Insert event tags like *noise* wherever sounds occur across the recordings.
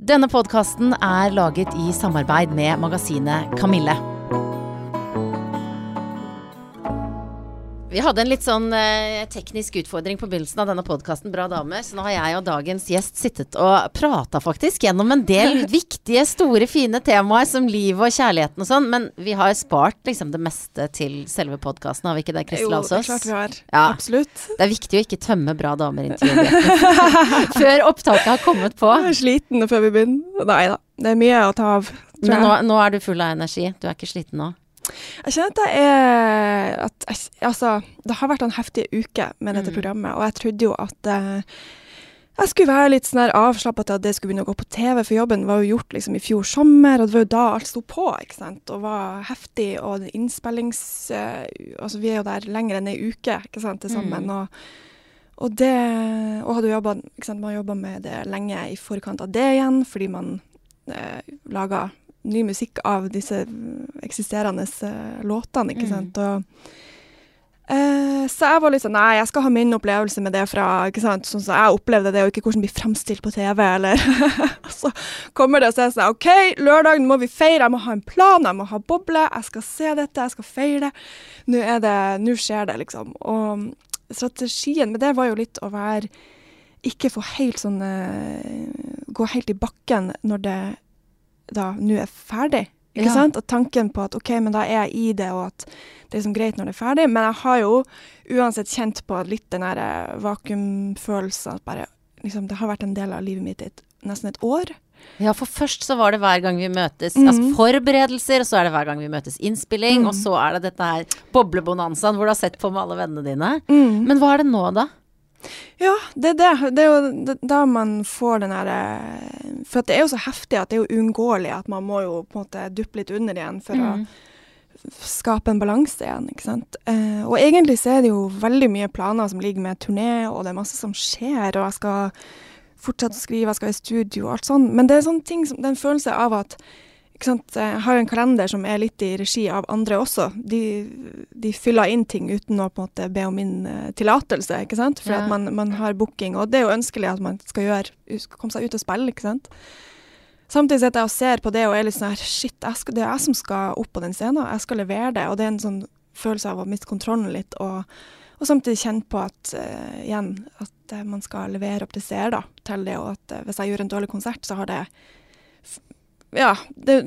Denne podkasten er laget i samarbeid med magasinet Kamille. Vi hadde en litt sånn eh, teknisk utfordring på begynnelsen av denne podkasten, Bra damer. Så nå har jeg og dagens gjest sittet og prata faktisk gjennom en del *laughs* viktige, store, fine temaer som livet og kjærligheten og sånn. Men vi har spart liksom det meste til selve podkasten, har vi ikke det, Kristel Jo, det er klart vi har. Ja. Absolutt. Det er viktig å ikke tømme Bra damer-intervjuet *laughs* før opptaket har kommet på. Jeg er sliten før vi begynner. Nei da, det er mye å ta av. Men nå, nå er du full av energi. Du er ikke sliten nå? Jeg kjenner at jeg er at jeg, Altså, det har vært en heftig uke med dette Mm. programmet, og jeg trodde jo at eh, jeg skulle være litt sånn avslappa til at det skulle begynne å gå på TV, for jobben var jo gjort liksom i fjor sommer, og det var jo da alt sto på, ikke sant, og var heftig, og innspillings... eh, altså, vi er jo der lenger enn ei uke, ikke sant, til sammen, Mm. og, og det Og hadde jobba Man jobba med det lenge i forkant av det igjen, fordi man eh, laga ny musikk av disse eksisterende eh, låtene, ikke Mm. sant. Og, eh, så jeg var litt sånn Nei, jeg skal ha min opplevelse med det fra ikke sant, sånn som jeg opplevde det, og ikke hvordan det blir framstilt på TV, eller *laughs* Og så kommer det og sier sånn OK, lørdag, nå må vi feire, jeg må ha en plan, jeg må ha boble, jeg skal se dette, jeg skal feire. Nå er det Nå skjer det, liksom. Og strategien med det var jo litt å være ikke få helt sånn eh, Gå helt i bakken når det da nå er ferdig. Ikke Ja. sant? Og tanken på at OK, men da er jeg i det, og at det er liksom greit når det er ferdig. Men jeg har jo uansett kjent på litt den der eh, vakuumfølelsen at bare liksom, Det har vært en del av livet mitt i nesten et år. Ja, for først så var det hver gang vi møtes mm. Altså forberedelser, og så er det hver gang vi møtes innspilling, og Mhm. så er det dette her boblebonanzaen hvor du har sett på med alle vennene dine. Mm. Men hva er det nå, da? Ja, det er det. Det er jo da man får den derre For at det er jo så heftig at det er jo uunngåelig at man må jo på en måte duppe litt under igjen for Mm. å skape en balanse igjen, ikke sant. Eh, og egentlig så er det jo veldig mye planer som ligger med turné, og det er masse som skjer, og jeg skal fortsette å skrive, jeg skal i studio og alt sånn. Men det er sånne ting som Det er en følelse av at Jeg har jo en kalender som er litt i regi av andre også. De, de fyller inn ting uten å på en måte be om min eh, tillatelse, ikke sant. For Ja. at man, man har booking, og det er jo ønskelig at man skal gjøre, skal komme seg ut og spille, ikke sant. Samtidig sitter jeg og ser på det og er litt sånn her Shit, skal, det er jeg som skal opp på den scenen. Jeg skal levere det. Og det er en sånn følelse av å miste kontrollen litt. Og, og samtidig kjenne på at uh, igjen, at eh, man skal levere opp til seer da, til det. Og at eh, hvis jeg gjør en dårlig konsert, så har det Ja, det,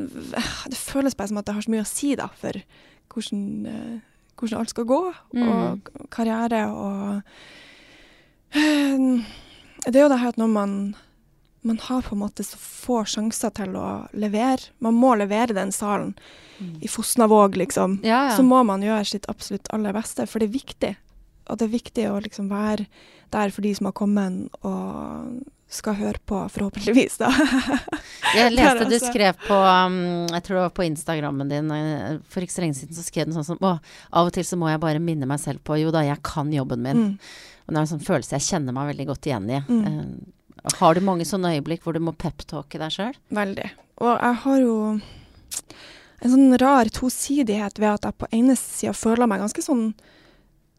det føles bare som at det har så mye å si, da, for hvordan, eh, hvordan alt skal gå. Mm. Og karriere og eh, Det er jo det her at når man man har på en måte så få sjanser til å levere. Man må levere den salen i Fosnavåg, liksom. Ja, ja. Så må man gjøre sitt absolutt aller beste, for det er viktig. Og det er viktig å liksom være der for de som har kommet og skal høre på, forhåpentligvis, da. *laughs* Jeg leste du altså. skrev på um, Jeg tror det var på Instagrammen din eh, for ikke så lenge siden, så skrev du sånn som Å, av og til så må jeg bare minne meg selv på Jo da, jeg kan jobben min. Mm. Og det er en sånn følelse jeg kjenner meg veldig godt igjen i. Mm. Uh, har du mange sånne øyeblikk hvor du må peptalke deg sjøl? Veldig. Og jeg har jo en sånn rar tosidighet ved at jeg på ene sida føler meg ganske sånn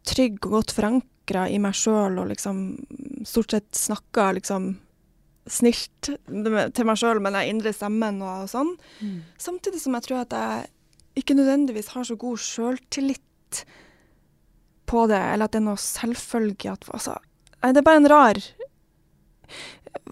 trygg og godt forankra i meg sjøl, og liksom stort sett snakker liksom snilt til meg sjøl men jeg indre stemmen og sånn. Samtidig som jeg tror at jeg ikke nødvendigvis har så god sjøltillit på det, eller at det er noe selvfølge at altså, Nei, det er bare en rar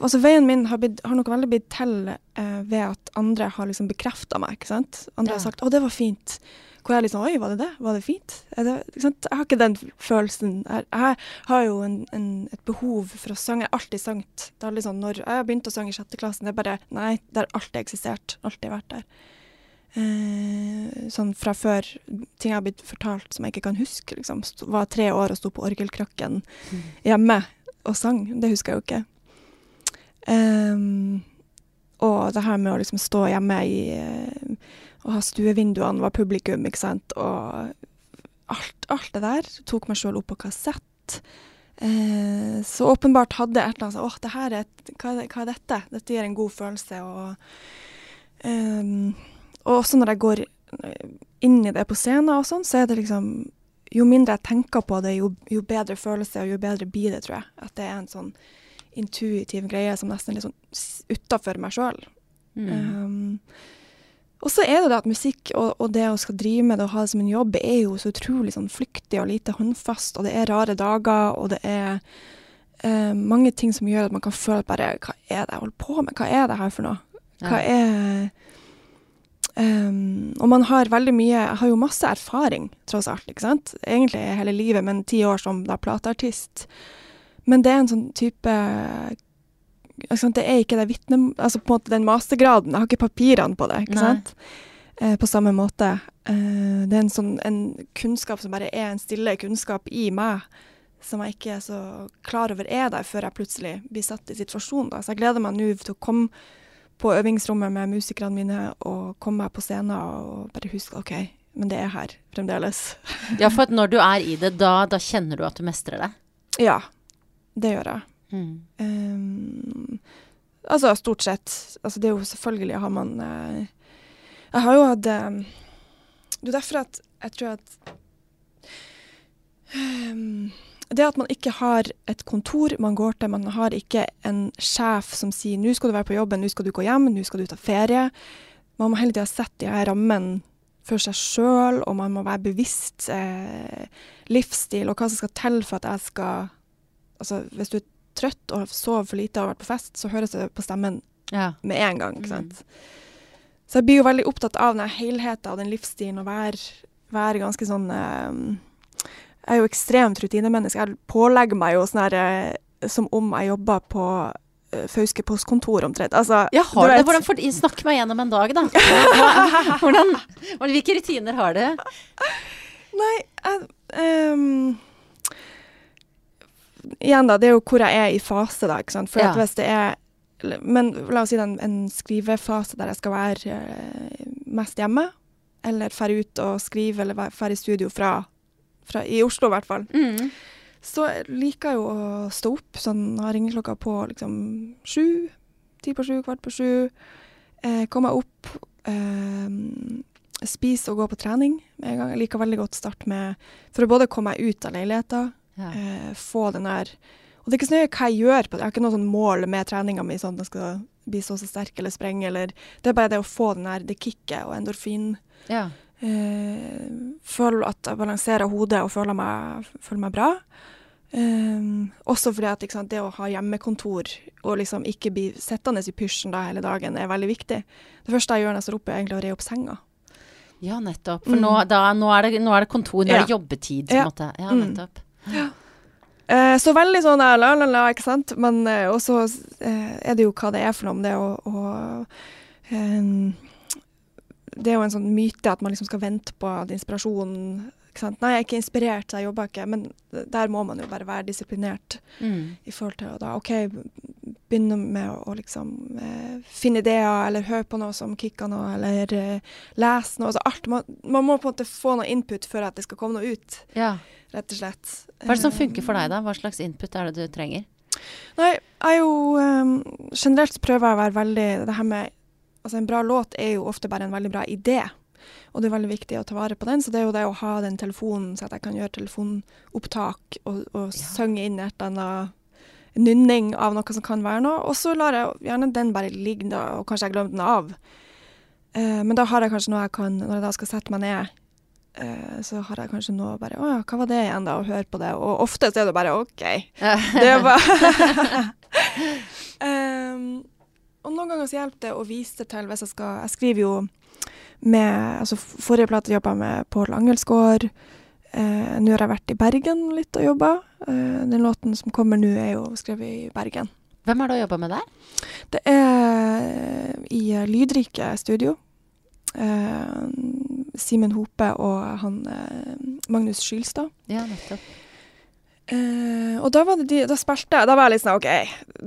Altså, veien min har, blitt, har nok veldig blitt til eh, ved at andre har liksom bekrefta meg, ikke sant. Andre Ja. har sagt 'Å, det var fint'. Hvor jeg liksom 'Oi, var det det? Var det fint?' Er det? Jeg har ikke den følelsen. Jeg, jeg har jo en, en, et behov for å synge. Jeg har alltid sangt. Det er aldri sånn når jeg begynte å synge i sjette klassen, det er bare Nei, det har alltid eksistert. Alltid vært der. Eh, sånn fra før ting jeg har blitt fortalt som jeg ikke kan huske. Liksom. Sto- Var tre år og sto på orgelkrakken hjemme og sang. Det husker jeg jo ikke. Um, og det her med å liksom stå hjemme i eh, og ha stuevinduene, var publikum, ikke sant. Og alt, alt det der. Tok meg sjøl opp på kassett. Eh, så åpenbart hadde et eller annet sånn Åh, det her er et, hva, er hva er dette? Dette gir en god følelse. Og, eh, og også når jeg går inn i det på scenen og sånn, så er det liksom Jo mindre jeg tenker på det, jo, jo bedre følelse og jo bedre blir det, tror jeg. At det er en sånn intuitiv greie som nesten er litt sånn utafor meg sjøl. Mm. Um, og så er det det at musikk og, og det å skal drive med det og ha det som en jobb, er jo så utrolig sånn flyktig og lite håndfast, og det er rare dager, og det er eh, mange ting som gjør at man kan føle bare Hva er det jeg holder på med? Hva er det her for noe? Hva er um, Og man har veldig mye Jeg har jo masse erfaring, tross alt, ikke sant? Egentlig hele livet, men ti år som da plateartist. Men det er en sånn type sant? Det er ikke det vitne... Altså på en måte den mastergraden. Jeg har ikke papirene på det, ikke Nei. sant? Eh, på samme måte. Eh, det er en sånn en kunnskap som bare er en stille kunnskap i meg, som jeg ikke er så klar over er der før jeg plutselig blir satt i situasjonen. Da. Så jeg gleder meg nå til å komme på øvingsrommet med musikerne mine og komme meg på scenen og bare huske OK, men det er her fremdeles. Ja, for når du er i det, da, da kjenner du at du mestrer det. Ja, det gjør jeg. Ehm, altså stort sett. Altså det er jo selvfølgelig har man uh, Jeg har jo hatt um, Det er derfor at jeg tror at um, Det at man ikke har et kontor man går til, man har ikke en sjef som sier 'nå skal du være på jobben, nå skal du gå hjem, nå skal du ta ferie'. Man må hele tida sette de her rammene for seg sjøl, og man må være bevisst eh, livsstil og hva som skal til for at jeg skal Altså, hvis du er trøtt og sover for lite og har vært på fest, så høres det på stemmen Ja. med en gang. ikke sant? Så jeg blir jo veldig opptatt av den helheten og den livsstilen og være, være ganske sånn eh, Jeg er jo ekstremt rutinemenneske. Jeg pålegger meg jo sånn her uh, som om jeg jobber på uh, Fauske postkontor omtrent. Altså, Ja, har det? Hvordan for, snakk meg gjennom en dag, da. Hvordan, hvordan, hvilke rutiner har du? Nei, jeg ehm, Igjen, da. Det er jo hvor jeg er i fase, da. ikke sant? For Ja. hvis det er Men la oss si det er en, en skrivefase der jeg skal være eh, mest hjemme, eller dra ut og skrive, eller dra i studio fra, fra I Oslo, i hvert fall. Mm. Så liker jeg jo å stå opp, sånn ha ringeklokka på liksom sju. Ti på sju, kvart på sju. Eh, komme meg opp. Eh, spise og gå på trening med en gang. Jeg liker veldig godt start med For å både komme meg ut av leiligheten, Ja. eh, få den her Og det er ikke så nøye hva jeg gjør på det. Jeg har ikke noe sånn mål med treninga mi, sånn at jeg skal bli så så sterk eller sprenge, eller Det er bare det å få den her, det kicket og endorfin. ja. Eh, føler at jeg balanserer hodet og føler meg, føler meg bra. Um, også fordi at sant, det å ha hjemmekontor og liksom ikke bli sittende i pysjen da hele dagen, er veldig viktig. Det første jeg gjør når jeg står opp, er egentlig å re opp senga. Ja, nettopp. For Mm. nå, da, nå, er det, nå er det kontor, nå er det jobbetid. på Ja. måte. Ja, Mm. Eh, så veldig sånn la, la, la, ikke sant. Men eh, også eh, er det jo hva det er for noe. om Det å, å eh, Det er jo en sånn myte at man liksom skal vente på at inspirasjonen? Nei, jeg er ikke inspirert, jeg jobber ikke. Men der må man jo bare være disiplinert Mm. i forhold til å da OK, begynne med å, liksom eh, finne ideer, eller høre på noe som kicker noe, eller eh, lese noe. Altså alt. Man, man må på en måte få noe input før at det skal komme noe ut, Ja. rett og slett. Hva er det som Eh, funker for deg, da? Hva slags input er det du trenger? Nei, jeg jo um, Generelt prøver jeg å være veldig Det her med Altså, en bra låt er jo ofte bare en veldig bra idé. Og det er veldig viktig å ta vare på den, så det er jo det å ha den telefonen, så at jeg kan gjøre telefonopptak og, og synge inn et eller annet nynning av noe som kan være noe. Og så lar jeg gjerne den bare ligge, da, og kanskje jeg glemte den av. Eh, men da har jeg kanskje noe jeg kan Når jeg da skal sette meg ned, eh, så har jeg kanskje noe bare Å ja, hva var det igjen, da? Og høre på det. Og ofte så er det bare OK. Det *laughs* bare *laughs* um, Og noen ganger så hjelper det å vise det til hvis jeg skal Jeg skriver jo med Altså forrige plate jobba jeg med Pål Angelsgaard. Eh, nå har jeg vært i Bergen litt og jobba. Eh, den låten som kommer nå, er jo skrevet i Bergen. Hvem har du jobba med der? Det er i Lydrike studio. Eh, Simen Hope og han eh, Magnus Skylstad. Ja, nettopp. Eh, og da var det de, da spilte jeg, da var jeg litt sånn OK.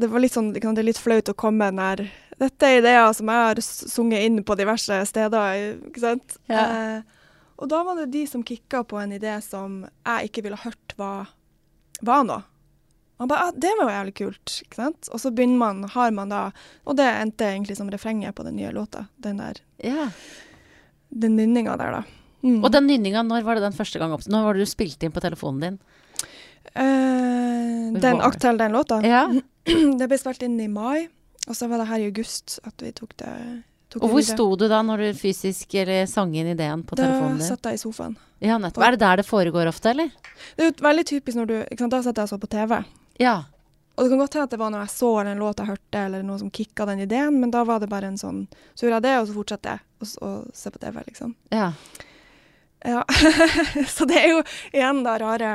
Det var litt sånn, det er litt flaut å komme der Dette er ideer som jeg har sunget inn på diverse steder, ikke sant. Ja. Eh, og da var det de som kicka på en idé som jeg ikke ville hørt var, var noe. Man bare, ah, Det var jo jævlig kult. ikke sant? Og så begynner man, har man da Og det endte egentlig som refrenget på den nye låta. Den der, Ja. den nynninga der, da. Mm. Og den nynninga, når var det den første gang opp? Når var det du spilte inn på telefonen din? Eh, den aktuelle den låta? Ja. *clears throat* Det ble spilt inn i mai, og så var det her i august at vi tok det tok Og hvor videre. sto du da når du fysisk eller sang inn ideen på Da telefonen din? satt jeg i sofaen. Ja, nettopp. Er det der det foregår ofte, eller? Det er jo veldig typisk når du ikke sant, Da satt jeg og så på TV. Ja. Og det kan godt hende at det var noe jeg så eller en låt jeg hørte, eller noe som kicka den ideen, men da var det bare en sånn Så gjorde jeg det, og så fortsatte jeg å å se på TV, liksom. ja. Ja. *laughs* så det er jo igjen da rare,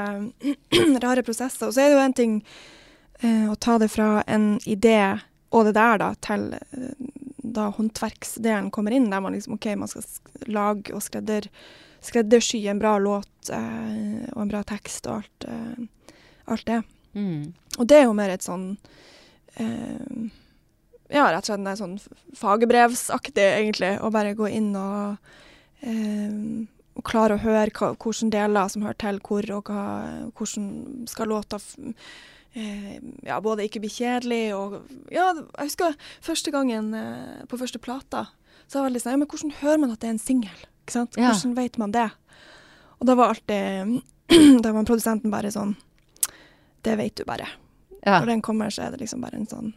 *clears throat* rare prosesser. Og så er det jo en ting eh, å ta det fra en idé og det der, da, til eh, da håndverksdelen kommer inn, der man liksom OK, man skal lage og skredder, skreddersy en bra låt eh, og en bra tekst og alt, eh, alt det. Mm. Og det er jo mer et sånn eh, Ja, rett og slett en sånn fagebrevsaktig, egentlig. Å bare gå inn og, eh, og klare å høre hva, hvilke deler som hører til hvor, og hva, hvordan skal låta ja, både ikke bli kjedelig og Ja, jeg husker første gangen eh, på første plata, så var jeg veldig sånn Ja, men hvordan hører man at det er en singel? Ikke sant? Ja. Hvordan vet man det? Og da var alltid *clears throat* Da var produsenten bare sånn Det vet du bare. ja. Når den kommer, så er det liksom bare en sånn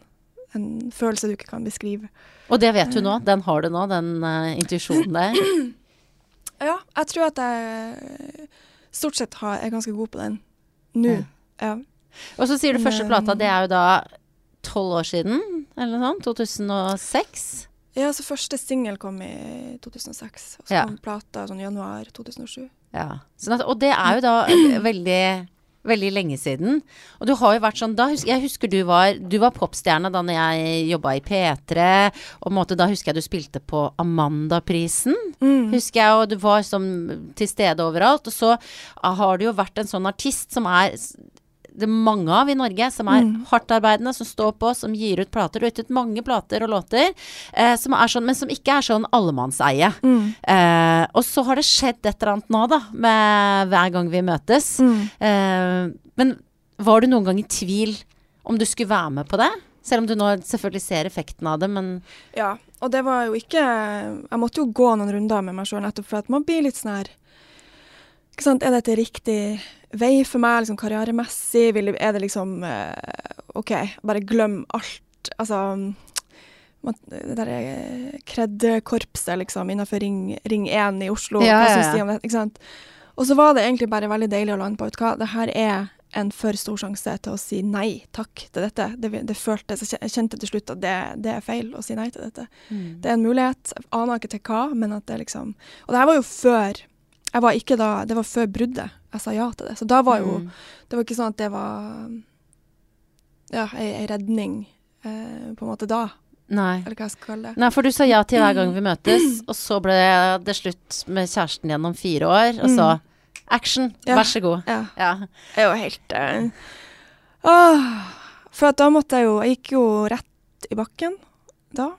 en følelse du ikke kan beskrive. Og det vet du nå? Den har du nå, den uh, intuisjonen der? *clears throat* Ja, jeg tror at jeg stort sett har, er ganske god på den nå. Ja. Og så sier du første plata, det er jo da tolv år siden, eller noe sånt? 2006? ja, så første singel kom i 2006, og så Ja. kom plata sånn januar 2007. Ja. Sånn at, og det er jo da eh, *clears throat* veldig Veldig lenge siden. Og du har jo vært sånn da, Jeg husker du var Du var popstjerne da når jeg jobba i P3. Og måte, da husker jeg du spilte på Amandaprisen. Mm. Husker jeg, og du var sånn til stede overalt. Og så har du jo vært en sånn artist som er det er mange av i Norge, som er Mm. hardtarbeidende, som står på, som gir ut plater. Du har gitt ut mange plater og låter, eh, som sånn, men som ikke er sånn allemannseie. Mm. Eh, og så har det skjedd et eller annet nå, da, med hver gang vi møtes. Mm. Eh, men var du noen gang i tvil om du skulle være med på det? Selv om du nå selvfølgelig ser effekten av det, men Ja, og det var jo ikke Jeg måtte jo gå noen runder med meg sjøl nettopp for at man blir litt sånn her ikke sant, Er dette riktig vei for meg, liksom karrieremessig? Vil, er det liksom eh, OK, bare glem alt. Altså man, Det der eh, kreddekorpset liksom innenfor Ring, ring 1 i Oslo. Ja, hva syns de om det? Ikke sant? Og så var det egentlig bare veldig deilig å lande på ut hva, det her er en for stor sjanse til å si nei takk til dette. Det, det føltes, Jeg kjente til slutt at det, det er feil å si nei til dette. Det er en mulighet. Jeg aner ikke til hva, men at det liksom Og det her var jo før jeg var ikke da, Det var før bruddet jeg sa ja til det. Så da var jo Mm. Det var ikke sånn at det var ja, ei, ei redning eh, på en måte da, Nei. eller hva jeg skal kalle det. Nei, for du sa ja til hver gang *clears throat* vi møtes, og så ble det slutt med kjæresten gjennom fire år, og så action, Mm. Ja. vær så god. Ja. Ja. Jeg er jo helt eh, åh, For at da måtte jeg jo Jeg gikk jo rett i bakken da.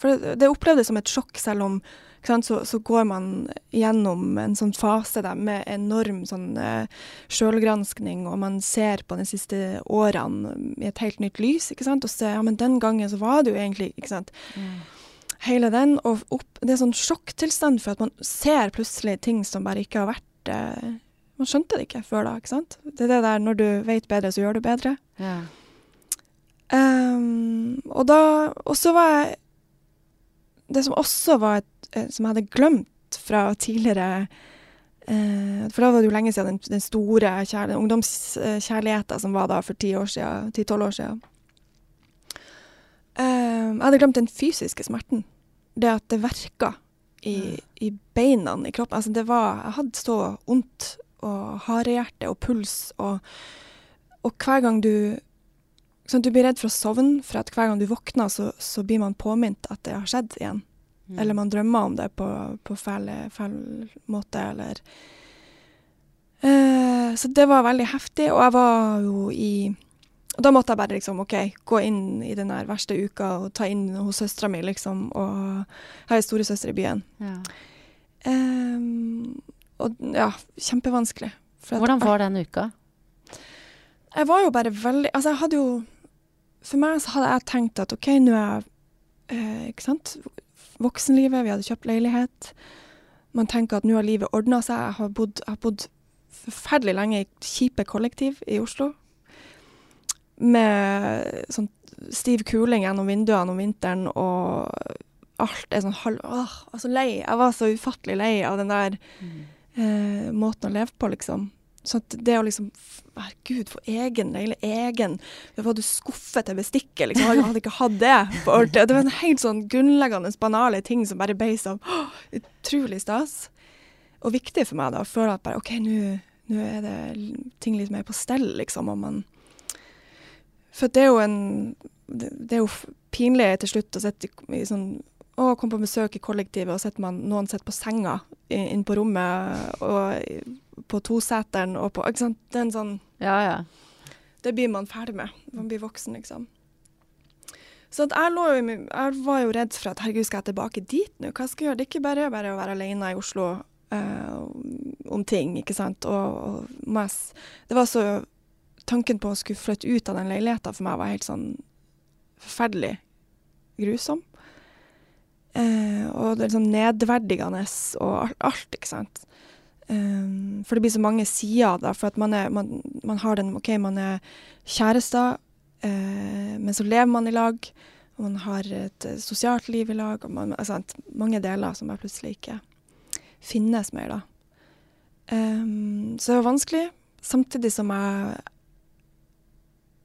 For det, det opplevdes som et sjokk, selv om så, så går man gjennom en sånn fase der med enorm sånn uh, sjølgranskning, og man ser på de siste årene i et helt nytt lys, ikke sant, og ser ja, men den gangen så var det jo egentlig ikke sant, hele den, og opp, det er sånn sjokktilstand for at man ser plutselig ting som bare ikke har vært eh, Man skjønte det ikke før da, ikke sant? Det er det der når du vet bedre, så gjør du bedre. Ja. Um, og da Og så var jeg Det som også var et, eh, Som jeg hadde glemt fra tidligere eh, For da var det jo lenge siden den, den store ungdomskjærligheten som var da for ti år siden, ti-tolv år siden. Jeg hadde glemt den fysiske smerten. Det at det verka i, i beina i kroppen. Altså det var Jeg hadde så vondt og harehjerte og puls og Og hver gang du Sånn, du blir redd for å sovne, for at hver gang du våkner, så, så blir man påminnet at det har skjedd igjen. Mm. Eller man drømmer om det på, på feil, måte, eller uh, Så det var veldig heftig, og jeg var jo i Og da måtte jeg bare liksom, OK, gå inn i den verste uka og ta inn hos søstera mi, liksom, og jeg har ei storesøster i byen. Ja. Um, og ja, kjempevanskelig. Hvordan var den uka? Jeg var jo bare veldig Altså, jeg hadde jo For meg så hadde jeg tenkt at OK, nå er jeg uh, Ikke sant? Voksenlivet, vi hadde kjøpt leilighet. Man tenker at nå har livet ordna seg. Jeg har bodd, jeg har bodd forferdelig lenge i kjipe kollektiv i Oslo. Med sånn stiv kuling gjennom vinduene om vinteren, og alt er sånn halv... Åh, så lei. Jeg var så ufattelig lei av den der eh, måten å leve på, liksom. Så det å liksom Herregud, for egen leile, egen Det var du skuffet til bestikket, liksom. Jeg hadde ikke hatt det på ordentlig. Det var en helt sånn grunnleggende banale ting som bare ble sånn utrolig stas. Og viktig for meg, da. Å føle at bare OK, nå er det ting litt mer på stell, liksom. Og man For det er jo en Det, er jo pinlig til slutt å sitte i, sånn å, komme på besøk i kollektivet, og sitter noen sitter på senga inn på rommet, og på toseteren og på Ikke sant. Det er en sånn Ja, ja. Det blir man ferdig med. Man blir voksen, liksom. Så jeg, lå jeg var jo redd for at herregud, skal jeg tilbake dit nå? Hva skal jeg gjøre? Det er ikke bare bare å være alene i Oslo uh, om ting, ikke sant. Og, og mest, det var så Tanken på å skulle flytte ut av den leiligheta for meg var helt sånn forferdelig grusom. Uh, og det er sånn nedverdigende og alt, alt ikke sant. Um, for det blir så mange sider, da. For at man, er, man, man har den OK, man er kjærester, uh, men så lever man i lag. Og man har et uh, sosialt liv i lag. Og man, altså, mange deler som jeg plutselig ikke finnes mer, da. Um, så det var vanskelig. Samtidig som jeg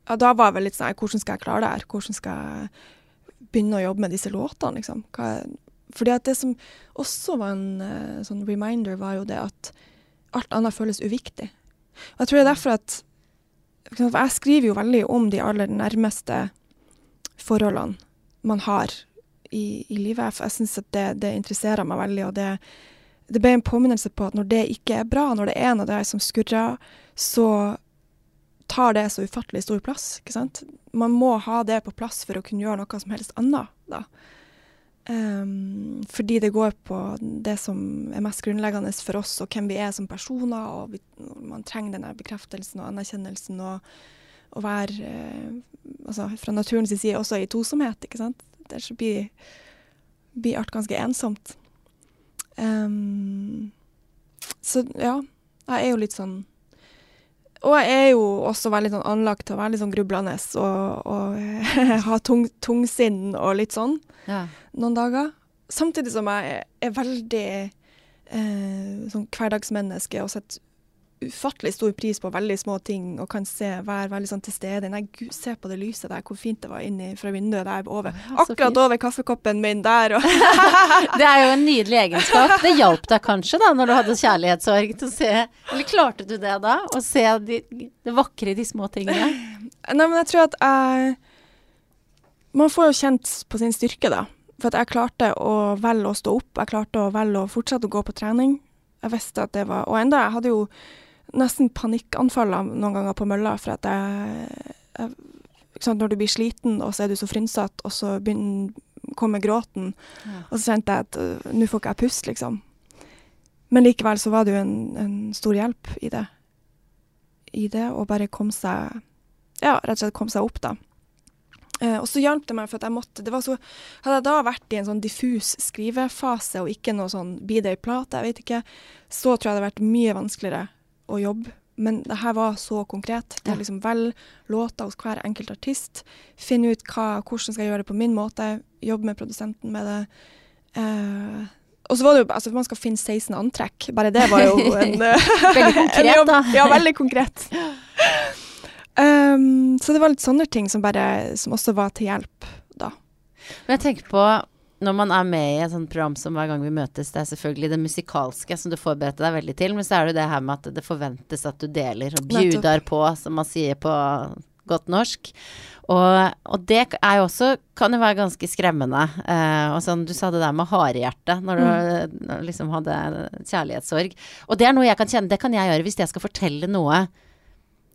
Ja, da var jeg vel litt sånn Hvordan skal jeg klare det her? Hvordan skal jeg begynne å jobbe med disse låtene, liksom. Hva, fordi at det som også var en uh, sånn reminder, var jo det at alt annet føles uviktig. Og jeg tror det er derfor at For jeg skriver jo veldig om de aller nærmeste forholdene man har i, i livet. Jeg syns at det, det, interesserer meg veldig, og det, det ble en påminnelse på at når det ikke er bra, når det er noe der som skurrer, så tar det så ufattelig stor plass. ikke sant? Man må ha det på plass for å kunne gjøre noe som helst annet. da. Um, fordi det går på det som er mest grunnleggende for oss, og hvem vi er som personer. og vi, Man trenger denne bekreftelsen og anerkjennelsen og å være uh, altså Fra naturens side også i tosomhet, ikke sant. Ellers blir, blir alt ganske ensomt. Um, så ja, jeg er jo litt sånn og jeg er jo også veldig sånn anlagt til å være litt sånn grublende og, og *laughs* ha tung, tungsinn og litt sånn ja. noen dager. Samtidig som jeg er, er veldig eh, sånn hverdagsmenneske og setter ufattelig stor pris på veldig små ting og kan se, være veldig sånn til stede. Nei, gud, se på det lyset der, hvor fint det var inni fra vinduet der over. Akkurat over kaffekoppen min der. *laughs* det er jo en nydelig egenskap. Det hjalp deg kanskje da, når du hadde kjærlighetssorg til å se Eller klarte du det da? Å se de, det vakre i de små tingene? *laughs* Nei, men jeg tror at jeg Man får jo kjent på sin styrke, da. For at jeg klarte å velge å stå opp. Jeg klarte å velge å fortsette å gå på trening. Jeg visste at det var Og enda, jeg hadde jo nesten panikkanfall noen ganger på mølla, for at jeg, jeg sant, Når du blir sliten, og så er du så frynsete, og så begynner, kommer gråten, ja. og så kjente jeg at uh, nå får ikke jeg puste, liksom. Men likevel så var det jo en, en, stor hjelp i det. I det å bare komme seg Ja, rett og slett komme seg opp, da. Eh, og så hjalp det meg, for at jeg måtte det var så, Hadde jeg da vært i en sånn diffus skrivefase og ikke noe sånn be day plate, jeg vet ikke, så tror jeg det hadde vært mye vanskeligere å jobbe. Men det her var så konkret. Det er liksom Velg låter hos hver enkelt artist. Finn ut hva, hvordan skal jeg gjøre det på min måte. Jobbe med produsenten med det. Uh, og så var det jo altså Man skal finne 16 antrekk. Bare det var jo *laughs* en Veldig konkret, jobb, da. Ja, veldig konkret. Um, så det var litt sånne ting som, bare, som også var til hjelp da. Men jeg tenker på når man er med i et sånt program som hver gang vi møtes, det er selvfølgelig det musikalske som du forberedte deg veldig til, men så er det det her med at det forventes at du deler og bjuder på, som man sier på godt norsk. Og, og, det er jo også kan jo være ganske skremmende. Eh, og sånn, du sa det der med harehjerte når du mm. liksom hadde kjærlighetssorg. Og det er noe jeg kan kjenne, det kan jeg gjøre hvis jeg skal fortelle noe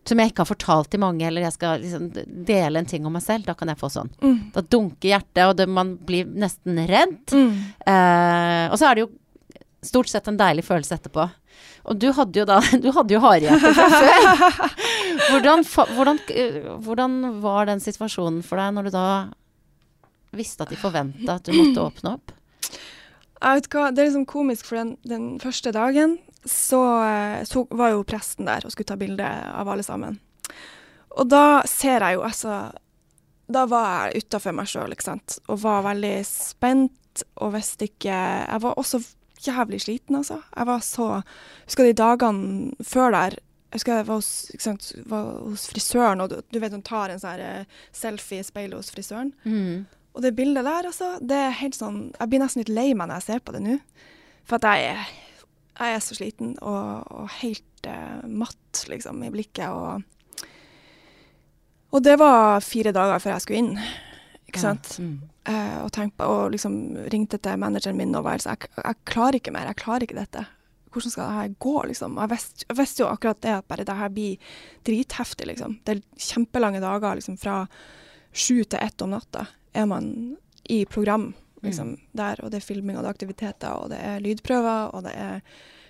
som jeg ikke har fortalt til mange, eller jeg skal liksom dele en ting om meg selv, da kan jeg få sånn. Mm. Da dunker hjertet, og det, man blir nesten redd. Mm. Eh, og så er det jo stort sett en deilig følelse etterpå. Og du hadde jo da *laughs* Du hadde jo harehjerte fra *laughs* før. Hvordan, hvordan, hvordan, var den situasjonen for deg når du da visste at de forventa at du måtte åpne opp? Jeg vet hva, Det er liksom komisk, for den, den første dagen så, eh, så var jo presten der og skulle ta bilde av alle sammen. Og da ser jeg jo altså Da var jeg utafor meg sjøl, ikke sant, og var veldig spent og visste ikke Jeg var også jævlig sliten, altså. Jeg var så Husker de dagene før der jeg husker jeg var hos, sant, var hos frisøren, og du, du vet hun tar en sånn uh, selfie i speilet hos frisøren. Mm. Og det bildet der, altså, det er helt sånn Jeg blir nesten litt lei meg når jeg ser på det nå. For at jeg er, jeg er så sliten og, og helt uh, matt, liksom, i blikket. Og, og det var fire dager før jeg skulle inn, ikke sant. Ja. Mm. Uh, og, tenkte, og liksom ringte til manageren min og var sånn jeg, jeg klarer ikke mer, jeg klarer ikke dette. Hvordan skal det her gå, liksom? Jeg visste, jeg visste jo akkurat det, at bare det her blir dritheftig, liksom. Det er kjempelange dager, liksom fra sju til ett om natta er man i program, liksom, Mm. der. Og det er filming, og det er aktiviteter, og det er lydprøver, og det er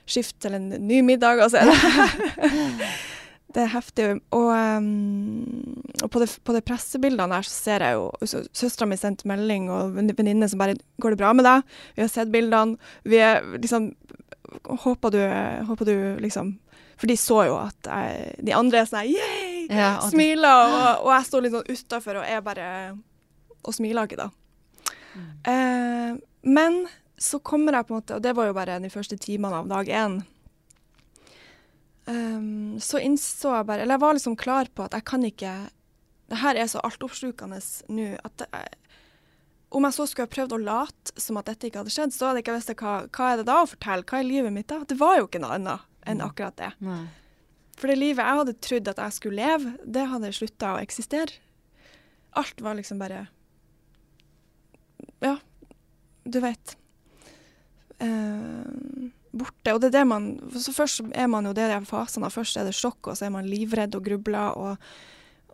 skift til en ny middag, altså. *laughs* det er heftig. Og, um, og på, det, på de pressebildene der så ser jeg jo Søstera mi sendte melding, og venninne som bare 'Går det bra med deg?' Vi har sett bildene. Vi er liksom Håper du, håper du liksom For de så jo at jeg, de andre er sånn her, yeah! Ja, og Smiler, og, og jeg står litt sånn utafor og er bare Og smiler ikke, da. Mm. Eh, men så kommer jeg på en måte Og det var jo bare de første timene av dag én. Um, så innså jeg bare Eller jeg var liksom klar på at jeg kan ikke Det her er så altoppslukende nå at det, om jeg så skulle ha prøvd å late som at dette ikke hadde skjedd, så hadde jeg ikke visst hva, hva er det da å fortelle. Hva er livet mitt da? Det var jo ikke noe annet enn akkurat det. Nei. For det livet jeg hadde trodd at jeg skulle leve, det hadde slutta å eksistere. Alt var liksom bare Ja, du vet. Eh, borte. Og det er det man Så først er man jo det de fasene. Først er det sjokk, og så er man livredd og grubler. Og,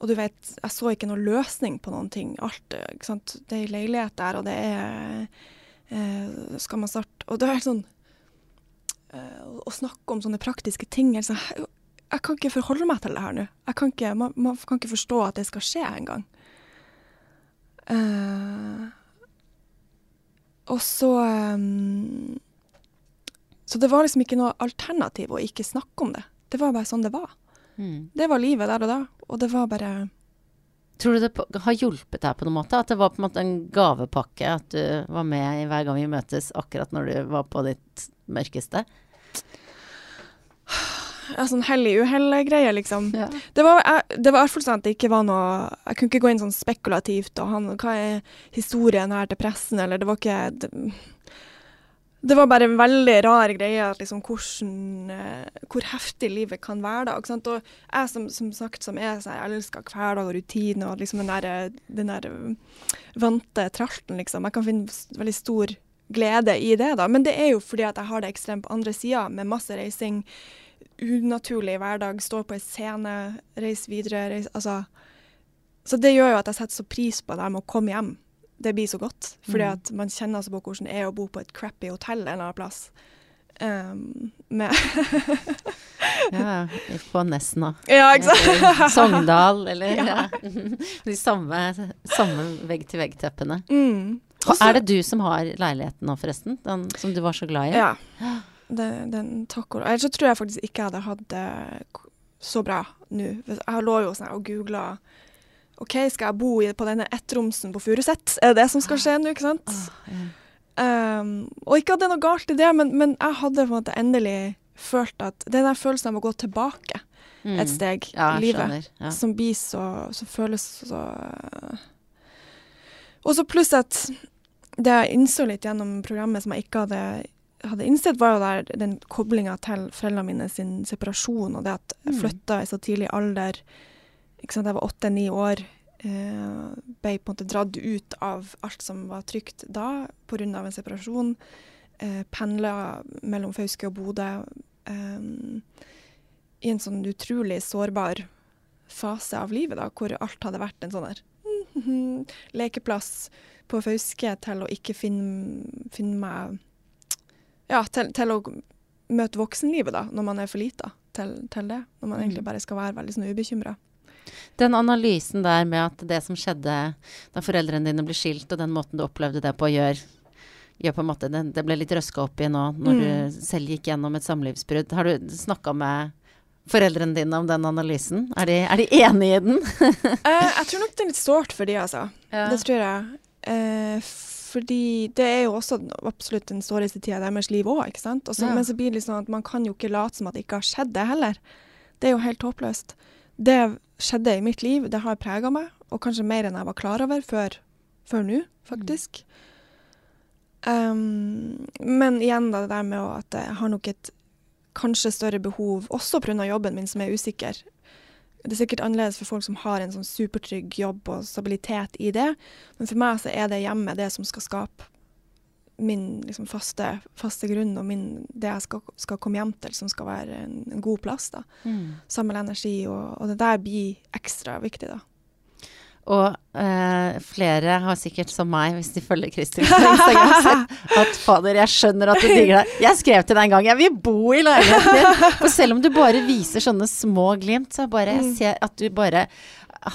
og du vet, jeg så ikke noen løsning på noen ting. Alt, ikke sant. Det er leilighet der, og det er eh, Skal man starte Og det er sånn eh, Å snakke om sånne praktiske ting altså, jeg, jeg kan ikke forholde meg til det her nå. Man, man kan ikke forstå at det skal skje engang. Uh, og så um, Så det var liksom ikke noe alternativ å ikke snakke om det. Det var bare sånn det var. Mm. Det var livet der og da. Og det var bare Tror du det har hjulpet deg på noen måte? At det var på en måte en gavepakke? At du var med hver gang vi møtes, akkurat når du var på ditt mørkeste? Ja, sånn hell i uhell-greie, liksom. Ja. Det var, jeg, det var i hvert fall sånn at det ikke var noe Jeg kunne ikke gå inn sånn spekulativt og han, hva er historien her til pressen, eller det var ikke Det, det var bare en veldig rar greie liksom hvordan eh, Hvor heftig livet kan være, da. Ikke sant? Og jeg som, som sagt som er sånn, jeg elsker hverdag og rutine og liksom den der, den der eh, vante tralten, liksom. Jeg kan finne veldig stor glede i det, da. Men det er jo fordi at jeg har det ekstremt på andre sida, med masse reising unaturlig hverdag, står på en scene, reise videre, reise Altså Så det gjør jo at jeg setter så pris på det med å komme hjem. Det blir så godt. Fordi Mm. at man kjenner seg på hvordan det er å bo på et crappy hotell en eller annen plass. Um, med *laughs* Ja, på Nesna. Ja, ikke sant? Eller Sogndal, eller *laughs* Ja. *laughs* De samme, samme vegg-til-vegg-teppene. Mm. Og Er det du som har leiligheten nå, forresten? Den som du var så glad i? Ja. Det, den og Ellers så tror jeg faktisk ikke jeg hadde hatt det så bra nå. Jeg lå jo sånn og googla OK, skal jeg bo i, på denne ettromsen på Furuset? Er det det som skal skje nå, ikke sant? Ja. Um, og ikke at det er noe galt i det, men, men jeg hadde på en måte endelig følt at den der følelsen av å gå tilbake Mm. et steg Ja, i livet. Ja. som blir så, Som føles så Og så pluss at det jeg innså litt gjennom programmet som jeg ikke hadde, hadde innsett, var jo der den koblinga til foreldrene mine sin separasjon, og det at jeg Mm. flytta i så tidlig alder. Ikke sant, Jeg var åtte-ni år. Eh, ble på en måte dratt ut av alt som var trygt da, pga. en separasjon. Eh, Pendla mellom Fauske og Bodø. Eh, I en sånn utrolig sårbar fase av livet, da, hvor alt hadde vært en sånn der *laughs* lekeplass på Fauske til å ikke finne, finne meg Ja, til, til å møte voksenlivet, da, når man er for lita til, til det. Når man Mm. egentlig bare skal være veldig sånn ubekymra. Den analysen der med at det som skjedde da foreldrene dine ble skilt, og den måten du opplevde det på, gjør, gjør på en måte Det, det ble litt røska opp i nå når Mm. du selv gikk gjennom et samlivsbrudd. Har du snakka med foreldrene dine om den analysen? Er de, er de enige i den? uh, *laughs* jeg tror nok det er litt sårt for de, altså. Ja. Det tror jeg. Eh, fordi det er jo også absolutt den såreste tida i deres liv òg, ikke sant. Ja. Men så blir det litt sånn at man kan jo ikke late som at det ikke har skjedd, det heller. Det er jo helt håpløst. Det skjedde i mitt liv, det har prega meg, og kanskje mer enn jeg var klar over før, før nå, faktisk. Um, men igjen da, det der med at jeg har nok et kanskje større behov, også pga. jobben min som er usikker. Det er sikkert annerledes for folk som har en sånn supertrygg jobb og stabilitet i det, men for meg så er det hjemme det som skal skape min liksom, faste, faste grunn, og min, det jeg skal, skal komme hjem til, som skal være en, en god plass. da. Mm. Samle energi, og, og det der blir ekstra viktig, da. Og eh, flere har sikkert, som meg, hvis de følger Kristin på Instagram, *laughs* sett at fader, jeg skjønner at du *laughs* digger deg. Jeg skrev til deg en gang, jeg vil bo i leiligheten din. For selv om du bare viser sånne små glimt, så bare jeg ser at du bare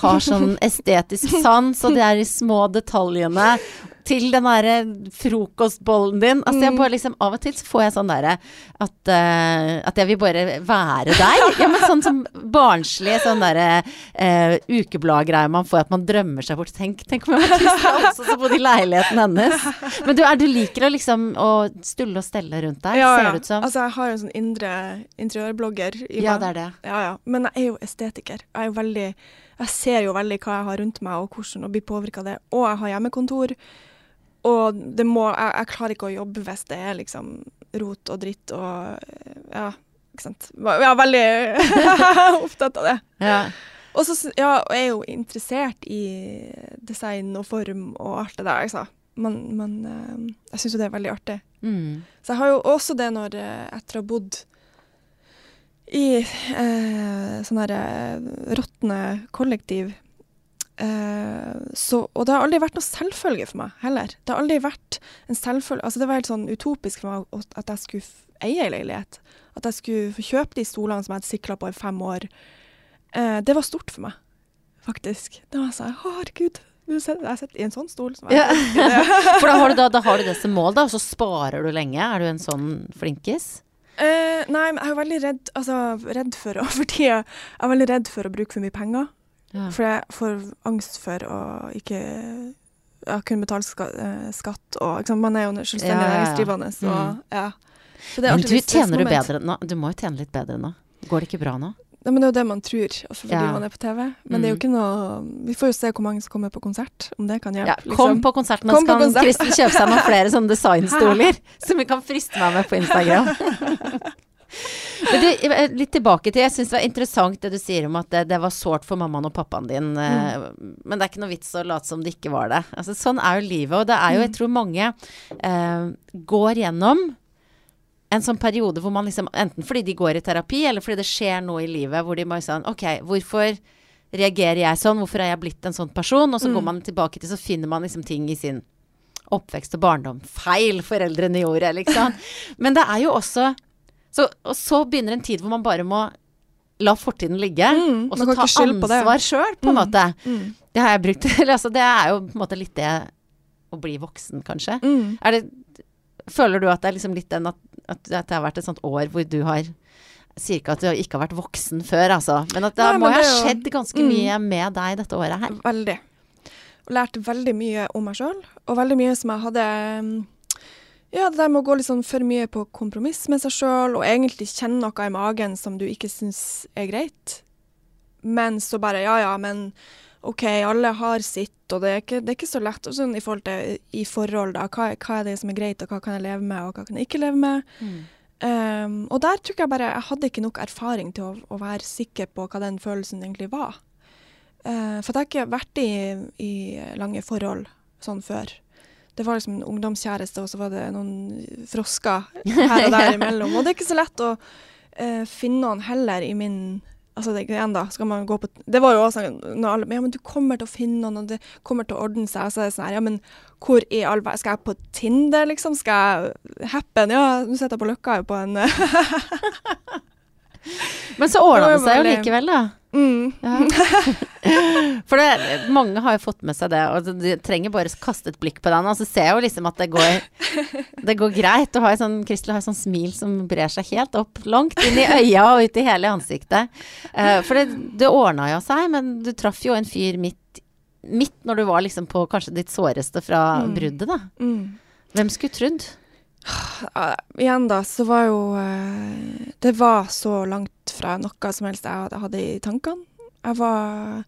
har sånn estetisk sans, og det er de små detaljene til den derre frokostbollen din. Altså jeg bare liksom Av og til så får jeg sånn derre at, uh, at jeg vil bare være deg. Ja, men sånn som barnslig sånn derre uh, ukebladgreie man får, at man drømmer seg bort. Tenk, tenk om jeg var Kristian også så bodde i leiligheten hennes. Men du, er, du liker å liksom å stulle og stelle rundt deg, ser det ut som. Altså, jeg har en sånn indre interiørblogger i ja, det er det. Ja, ja. Men jeg er jo estetiker. Jeg er jo veldig Jeg ser jo veldig hva jeg har rundt meg, og hvordan, å blir påvirka av det. Og jeg har hjemmekontor. Og det må jeg, jeg klarer ikke å jobbe hvis det er liksom rot og dritt og Ja, ikke sant. Jeg er veldig *laughs* opptatt av det. Ja. Og så ja, jeg er jo interessert i design og form og alt det der, altså. Men, men eh, jeg syns jo det er veldig artig. Mm. Så jeg har jo også det når eh, etter å ha bodd i eh, sånne her eh, råtne kollektiv eh, så, Og det har aldri vært noe selvfølge for meg heller. Det har aldri vært en selvfølge Altså det var helt sånn utopisk for meg at jeg skulle eie ei leilighet. At jeg skulle få kjøpe de stolene som jeg hadde sikla på i fem år. Eh, det var stort for meg, faktisk. Det var sånn Herregud, jeg sitter i en sånn stol. Som jeg Ja. *laughs* For da har, du da, da har du det som mål, da, og så sparer du lenge. Er du en sånn flinkis? Eh, nei, men jeg er veldig redd, altså, redd for å *laughs* For tida jeg er veldig redd for å bruke for mye penger. Ja. For jeg får angst for å ikke ja, kunne betale ska, uh, skatt. Og, ikke sant? Man er jo selvstendig Ja, ja, ja. Så, Mm. ja. Men alltid du tjener du bedre nå? Du må jo tjene litt bedre nå. Går det ikke bra nå? Nei, men det er jo det man tror, altså, fordi Ja. man er på TV. Men det er jo Mm. ikke noe Vi får jo se hvor mange som kommer på konsert, om det kan hjelpe. Ja, kom liksom. på konsert, men Kom på kan. Kristin kjøpe seg noen flere sånne designstoler *laughs* som vi kan friste meg med på Instagram. *laughs* Men du, eh, litt tilbake til Jeg syns det var interessant det du sier om at det, det var sårt for mammaen og pappaen din. Mm. Men det er ikke noe vits å late som det ikke var det. Altså, sånn er jo livet. Og det er jo, jeg tror mange eh, går gjennom en sånn periode hvor man liksom Enten fordi de går i terapi, eller fordi det skjer noe i livet hvor de bare sånn Ok, hvorfor reagerer jeg sånn? Hvorfor er jeg blitt en sånn person? Og så går man tilbake til, så finner man liksom ting i sin oppvekst og barndom. Feil foreldrene gjorde, liksom. *laughs* Men det er jo også så, Og så begynner en tid hvor man bare må la fortiden ligge, Mm, og så ta ansvar sjøl, på en Mm. måte. Mm. Det har jeg brukt *laughs* altså, Det er jo på en måte litt det å bli voksen, kanskje. Mm. Er det, føler du at det er liksom litt den at, at det har vært et sånt år hvor du har sier ikke at du ikke har vært voksen før, altså. Men at det Nei, må jo ha er jo- skjedd ganske Mm. mye med deg dette året her. Veldig. Og lært veldig mye om meg sjøl, og veldig mye som jeg hadde mm, Ja, det der med å gå litt sånn for mye på kompromiss med seg sjøl, og egentlig kjenne noe i magen som du ikke syns er greit. Men så bare Ja, ja, men OK, alle har sitt, og det er ikke, det er ikke så lett. Og sånn i forhold til i forhold, da. Hva, hva er det som er greit, og hva kan jeg leve med, og hva kan jeg ikke leve med? Um, og der tror jeg bare jeg hadde ikke nok erfaring til å, å være sikker på hva den følelsen egentlig var. Uh, for jeg har ikke vært i, i lange forhold sånn før. Det var liksom en ungdomskjæreste, og så var det noen frosker her og *laughs* der imellom. Og det er ikke så lett å uh, finne noen heller i min Altså det, igjen da, skal man gå på Det var jo også når alle Ja, men du kommer til å finne noen, og det kommer til å ordne seg. Og så er det sånn her Ja, men hvor i all verden Skal jeg på Tinder, liksom? Skal jeg Happen? Ja, nå sitter jeg på Løkka jo på en *laughs* Men så ordna Det seg jo likevel, da. Mm. Ja. *laughs* For det, mange har jo fått med seg det, og du trenger bare kaste et blikk på den, og så ser jeg jo liksom at det går, det går greit. Du har jo sånn, Kristel har jo sånn smil som brer seg helt opp, langt inn i øya og ut i hele ansiktet. Uh, for det, det ordna jo seg, men du traff jo en fyr midt, midt når du var liksom på kanskje ditt såreste fra Mm. bruddet, da. Mm. Hvem skulle trodd? Ja, igjen da, så var jo uh, Det var så langt fra noe som helst jeg hadde i tankene. Jeg var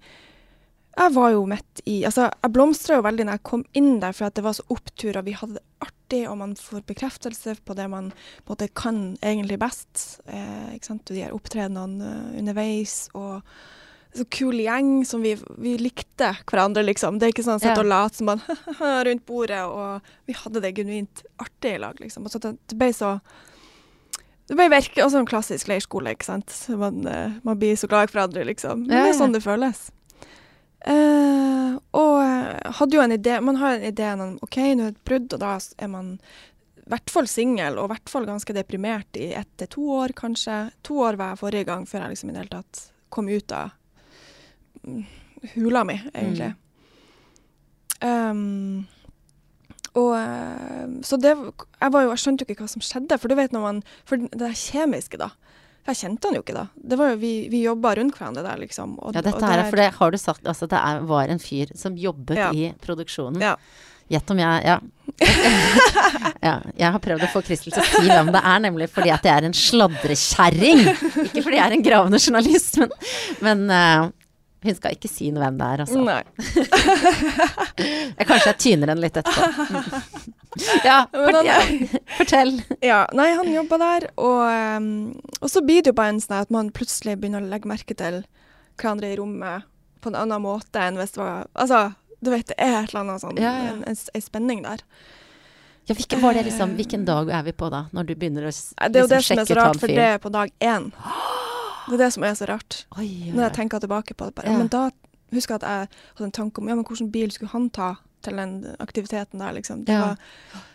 Jeg var jo midt i Altså, jeg blomstra jo veldig når jeg kom inn der, for at det var så opptur, og vi hadde det artig, og man får bekreftelse på det man på en måte kan egentlig best. Eh, ikke sant? De her opptredenene eh, underveis, og så kul gjeng som vi, vi likte hverandre, liksom. Det er ikke sånn å sitte Ja. og late som man *laughs* rundt bordet, og vi hadde det genuint artig i lag, liksom. Og så det, det ble så Det ble virke, også en klassisk leirskole, ikke sant. Man, eh, man blir så glad i hverandre, liksom. Men det er sånn det føles. Uh, og eh, hadde jo en idé Man har en idé om OK, nå er det et brudd, og da er man i hvert fall singel, og i hvert fall ganske deprimert i ett til to år, kanskje. To år var jeg forrige gang før jeg liksom i det hele tatt kom ut av hula mi, egentlig. Um, og eh, Så det Jeg var jo, jeg skjønte jo ikke hva som skjedde, for du vet når man For det der kjemiske, da. Jeg kjente han jo ikke da. Det var jo, vi vi jobba rundt hverandre der, liksom. Og, Ja, dette her, for det har du sagt, altså det er, var en fyr som jobbet Ja. i produksjonen. Ja. Gjett om jeg Ja. *laughs* ja. Jeg har prøvd å få Kristel til å si hvem det er, nemlig fordi at jeg er en sladrekjerring. Ikke fordi jeg er en gravende journalist, men, men eh, hun skal ikke si noe hvem det er, altså. Nei. *laughs* Jeg, kanskje jeg tyner henne litt etterpå. *laughs* Ja, fort, han- ja, *laughs* fortell. Ja, nei, han jobba der, og, um, og så blir det jo bare en sånn at man plutselig begynner å legge merke til hverandre i rommet på en annen måte enn hvis det var Altså, du vet, det er et eller annet sånn, Ja, ja. En, en, en spenning der. Ja, hvilken, liksom, hvilken dag er vi på da, når du begynner å sjekke ut han fyren? Det er jo liksom det som er så rart, for det er på dag én. *gasps* Det er det som er så rart. Oi, oi, Når jeg tenker tilbake på det. Bare, Ja. Men da husker jeg at jeg hadde en tanke om ja, men hvilken bil skulle han ta til den aktiviteten der, liksom. Det, Ja. var,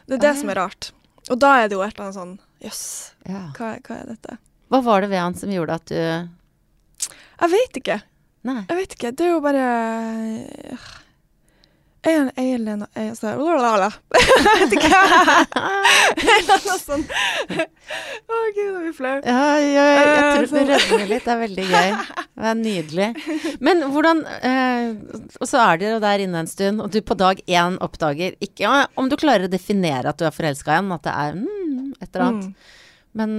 det er det Ah, som er rart. Og da er det jo et eller annet sånn Jøss, Ja. hva, hva er dette? Hva var det ved han som gjorde at du Jeg vet ikke. Nei. Jeg vet ikke. Det er jo bare Jeg jeg jeg, blablabla. Jeg vet ikke. *laughs* Noe sånn Å, gud, nå blir jeg flau. Ja, ja, jeg Eh, tror du redder rødmer litt. Det er veldig gøy. Det er nydelig. Men hvordan eh, Og så er dere jo der inne en stund, og du på dag én oppdager ikke om du klarer å definere at du er forelska igjen, at det er mm, et eller annet. Mm. Men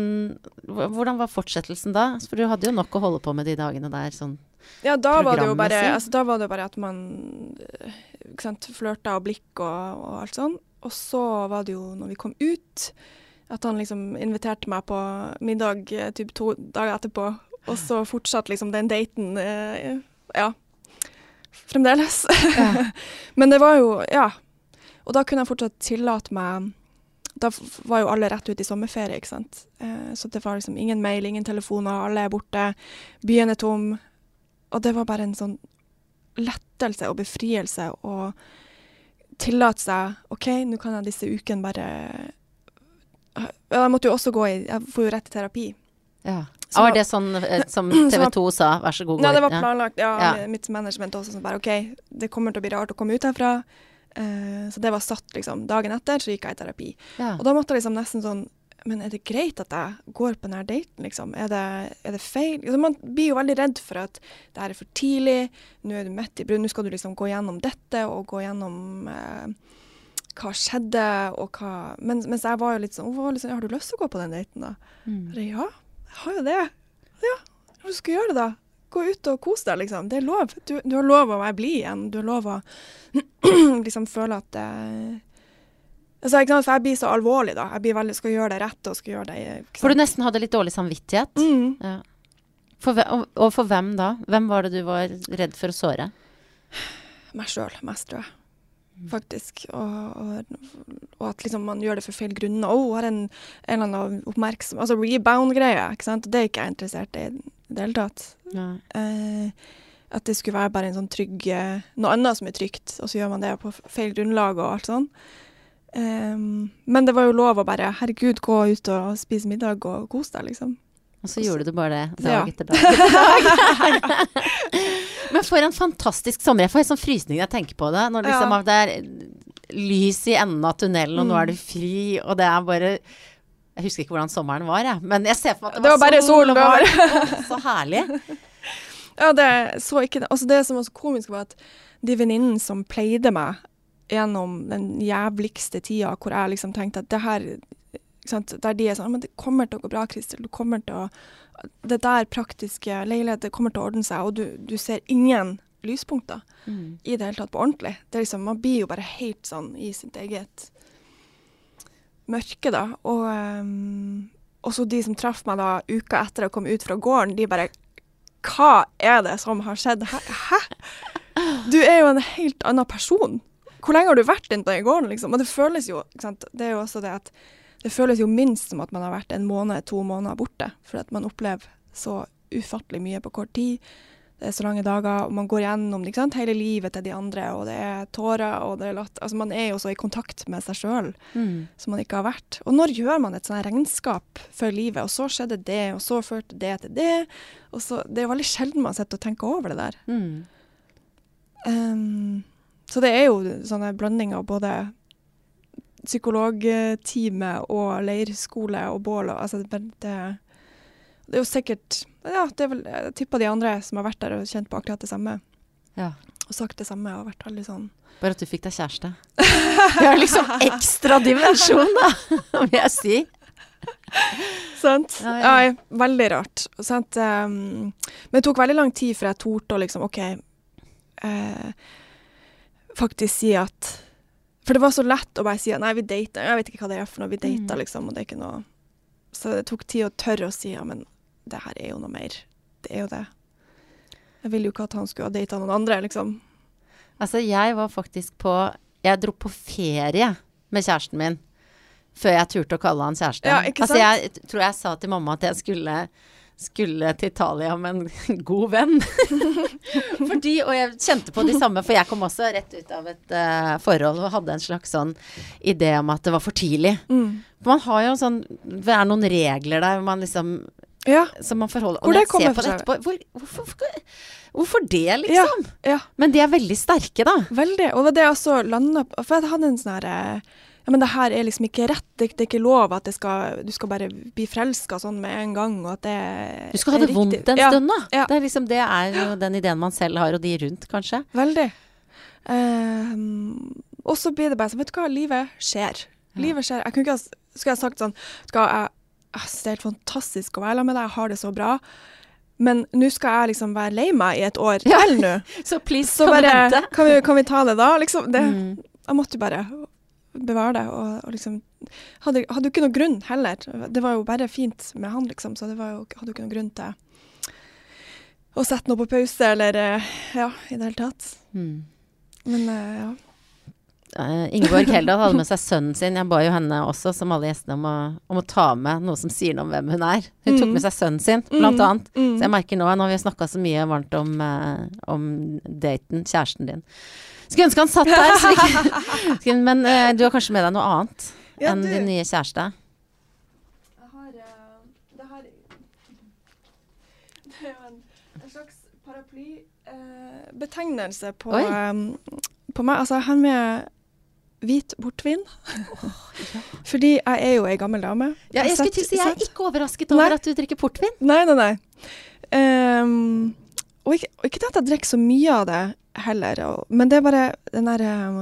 hvordan var fortsettelsen da? For du hadde jo nok å holde på med de dagene der. Sånn. Ja, da var det jo bare, altså, da var det bare at man eh, flørta og blikk og, og alt sånn. Og så var det jo når vi kom ut, at han liksom inviterte meg på middag eh, typ to dager etterpå. Og så fortsatte liksom den daten eh, ja, fremdeles. Ja. *laughs* Men det var jo Ja. Og da kunne jeg fortsatt tillate meg Da var jo alle rett ut i sommerferie, ikke sant. Eh, så det var liksom ingen mail, ingen telefoner, alle er borte. Byen er tom. Og det var bare en sånn lettelse og befrielse å tillate seg OK, nå kan jeg disse ukene bare Jeg måtte jo også gå i Jeg får jo rett til terapi. Ja. Så- var det sånn eh, *laughs* som TV 2 sa, vær så god, gå Nei, det var planlagt. Ja, Ja. mitt management også sånn bare OK, det kommer til å bli rart å komme ut herfra. Uh, så det var satt liksom dagen etter, så gikk jeg i terapi. Ja. Og da måtte jeg liksom nesten sånn Men er det greit at jeg går på denne daten, liksom? Er det, er det feil? Altså, man blir jo veldig redd for at det her er for tidlig, nå er du midt i brudd, nå skal du liksom gå gjennom dette og gå gjennom eh, hva skjedde, og hva mens, mens jeg var jo litt sånn, sånn Har du lyst til å gå på den daten, da? Mm. Jeg, ja, jeg har jo det. Ja, hva skal jeg gjøre det da? Gå ut og kos deg, liksom. Det er lov. Du, du har lov å være blid igjen. Du har lov å *clears throat* liksom føle at eh, Altså, for jeg blir så alvorlig, da. Jeg blir veldig, skal gjøre det rett og skal gjøre det ikke For du nesten hadde litt dårlig samvittighet? mm. Ja. For, og, og for hvem da? Hvem var det du var redd for å såre? Meg sjøl mest, tror jeg. Faktisk. Og, og, og at liksom man gjør det for feil grunner. Å, har en, en eller annen oppmerksom Altså rebound-greie, ikke sant. Det er ikke jeg interessert i i det hele tatt. Eh, at det skulle være bare en sånn trygg eh, Noe annet som er trygt, og så gjør man det på feil grunnlag og alt sånn. Ehm, men det var jo lov å bare herregud, gå ut og spise middag og kose deg, liksom. Og så gjorde du bare det dag Ja. etter dag *laughs* etter dag. Men for en fantastisk sommer. Jeg får helt sånn frysning når jeg tenker på det. Når liksom Ja. det er lys i enden av tunnelen, og nå er du fri, og det er bare Jeg husker ikke hvordan sommeren var, jeg. Men jeg ser for meg at det, Det var bare sol, og var varmt. Å, Så herlig. Ja, det så ikke det. Altså, det som var så komisk, var at de venninnene som pleide meg gjennom den jævligste tida, hvor jeg liksom tenkte at det her Der de er sånn Men det kommer til å gå bra, Kristel. Du kommer til å Det der praktiske leiligheter kommer til å ordne seg, og du, du ser ingen lyspunkter Mm. i det hele tatt på ordentlig. Det er liksom, man blir jo bare helt sånn i sitt eget mørke, da. Og um, også de som traff meg da uka etter å komme ut fra gården, de bare Hva er det som har skjedd? Hæ? Du er jo en helt annen person. Hvor lenge har du vært inne i gården, liksom? Og det føles jo? Det er jo også det at det føles jo minst som at man har vært en måned, to måneder borte. For at man opplever så ufattelig mye på kort tid. Det er så lange dager, og man går gjennom sant? hele livet til de andre, og det er tårer, og det er latter. Altså, man er jo så i kontakt med seg sjøl Mm. som man ikke har vært. Og når gjør man et sånt regnskap for livet, og så skjedde det, og så førte det til det, og så Det er jo veldig sjelden man sitter og tenker over det der. Mm. Ehm, så det er jo sånne blandinger av både psykologtime og leirskole og bål og altså det, det, det er jo sikkert Ja, det er vel Jeg tipper de andre som har vært der og kjent på akkurat det samme, Ja. og sagt det samme, og vært veldig sånn Bare at du fikk deg kjæreste. *laughs* Det er liksom ekstra dimensjon, da, vil jeg si. Sant? Ja, Ja, ja. veldig rart. Sant? ehm, men det tok veldig lang tid før jeg torde å liksom OK eh, Faktisk si at For det var så lett å bare si at nei, vi data, Jeg vet ikke hva det er for noe. Vi Mm. liksom. Og det er ikke noe Så det tok tid å tørre å si ja, men det her er jo noe mer. Det er jo det. Jeg ville jo ikke at han skulle ha data noen andre, liksom. Altså, jeg var faktisk på Jeg dro på ferie med kjæresten min før jeg turte å kalle han kjæreste. Ja, altså, jeg tror jeg sa til mamma at jeg skulle skulle til Italia med en *laughs* god venn. *laughs* Fordi, og jeg kjente på de samme, for jeg kom også rett ut av et uh, forhold og hadde en slags sånn idé om at det var for tidlig. Mm. For man har jo sånn Det er noen regler der man liksom Ja. som man forholder Hvor det kommer fra? hvor, hvorfor, hvorfor, det, liksom? ja. Men de er veldig sterke, da. Veldig. Og det er også landa. For jeg hadde en sånn her eh, Ja, men det her er liksom ikke rett. Det, det er ikke lov at det skal, du skal bare bli forelska sånn med en gang, og at det Du skal ha det det vondt en ja, stund, da. ja. Det, er liksom, det er jo den ideen man selv har, og de rundt, kanskje. Veldig. Ehm, og så blir det bare sånn, vet du hva, livet skjer. Ja. Livet skjer. Jeg kunne ikke ha, skulle jeg sagt sånn, skal jeg, jeg det er helt fantastisk å være sammen med deg, jeg har det så bra, men nå skal jeg liksom være lei meg i et år Ja. til nå. *laughs* Så please, Så bare, kan vi, kan vi ta det da? Liksom, det, Mm. Jeg måtte bare bevare det, og, og liksom hadde, hadde jo ikke noe grunn heller. Det var jo bare fint med han, liksom, så det var jo, hadde jo ikke noe grunn til å sette noe på pause, eller eh, ja, i det hele tatt. Mm. Men eh, ja. Uh, Ingeborg Heldal hadde med seg sønnen sin. Jeg ba jo henne også, som alle gjestene, om å, om å ta med noe som sier noe om hvem hun er. Hun tok Mm. med seg sønnen sin, blant Mm, annet. mm. Så jeg merker nå, nå har vi snakka så mye varmt om, uh, om daten, kjæresten din. Skulle ønske han satt der, så *laughs* ikke Men uh, du har kanskje med deg noe annet Ja, enn du. din nye kjæreste? Jeg har uh, Det har *laughs* Det er jo en, en slags paraplybetegnelse på, Oi. eh, på meg. Altså, jeg har med hvit portvin. Fordi jeg er jo ei gammel dame. Ja, jeg skulle Sett- til å si, jeg er ikke overrasket over Nei. at du drikker portvin. Nei, nei, nei. Um, og, ikke, og ikke det at jeg drikker så mye av det heller, men det er bare den derre ehm,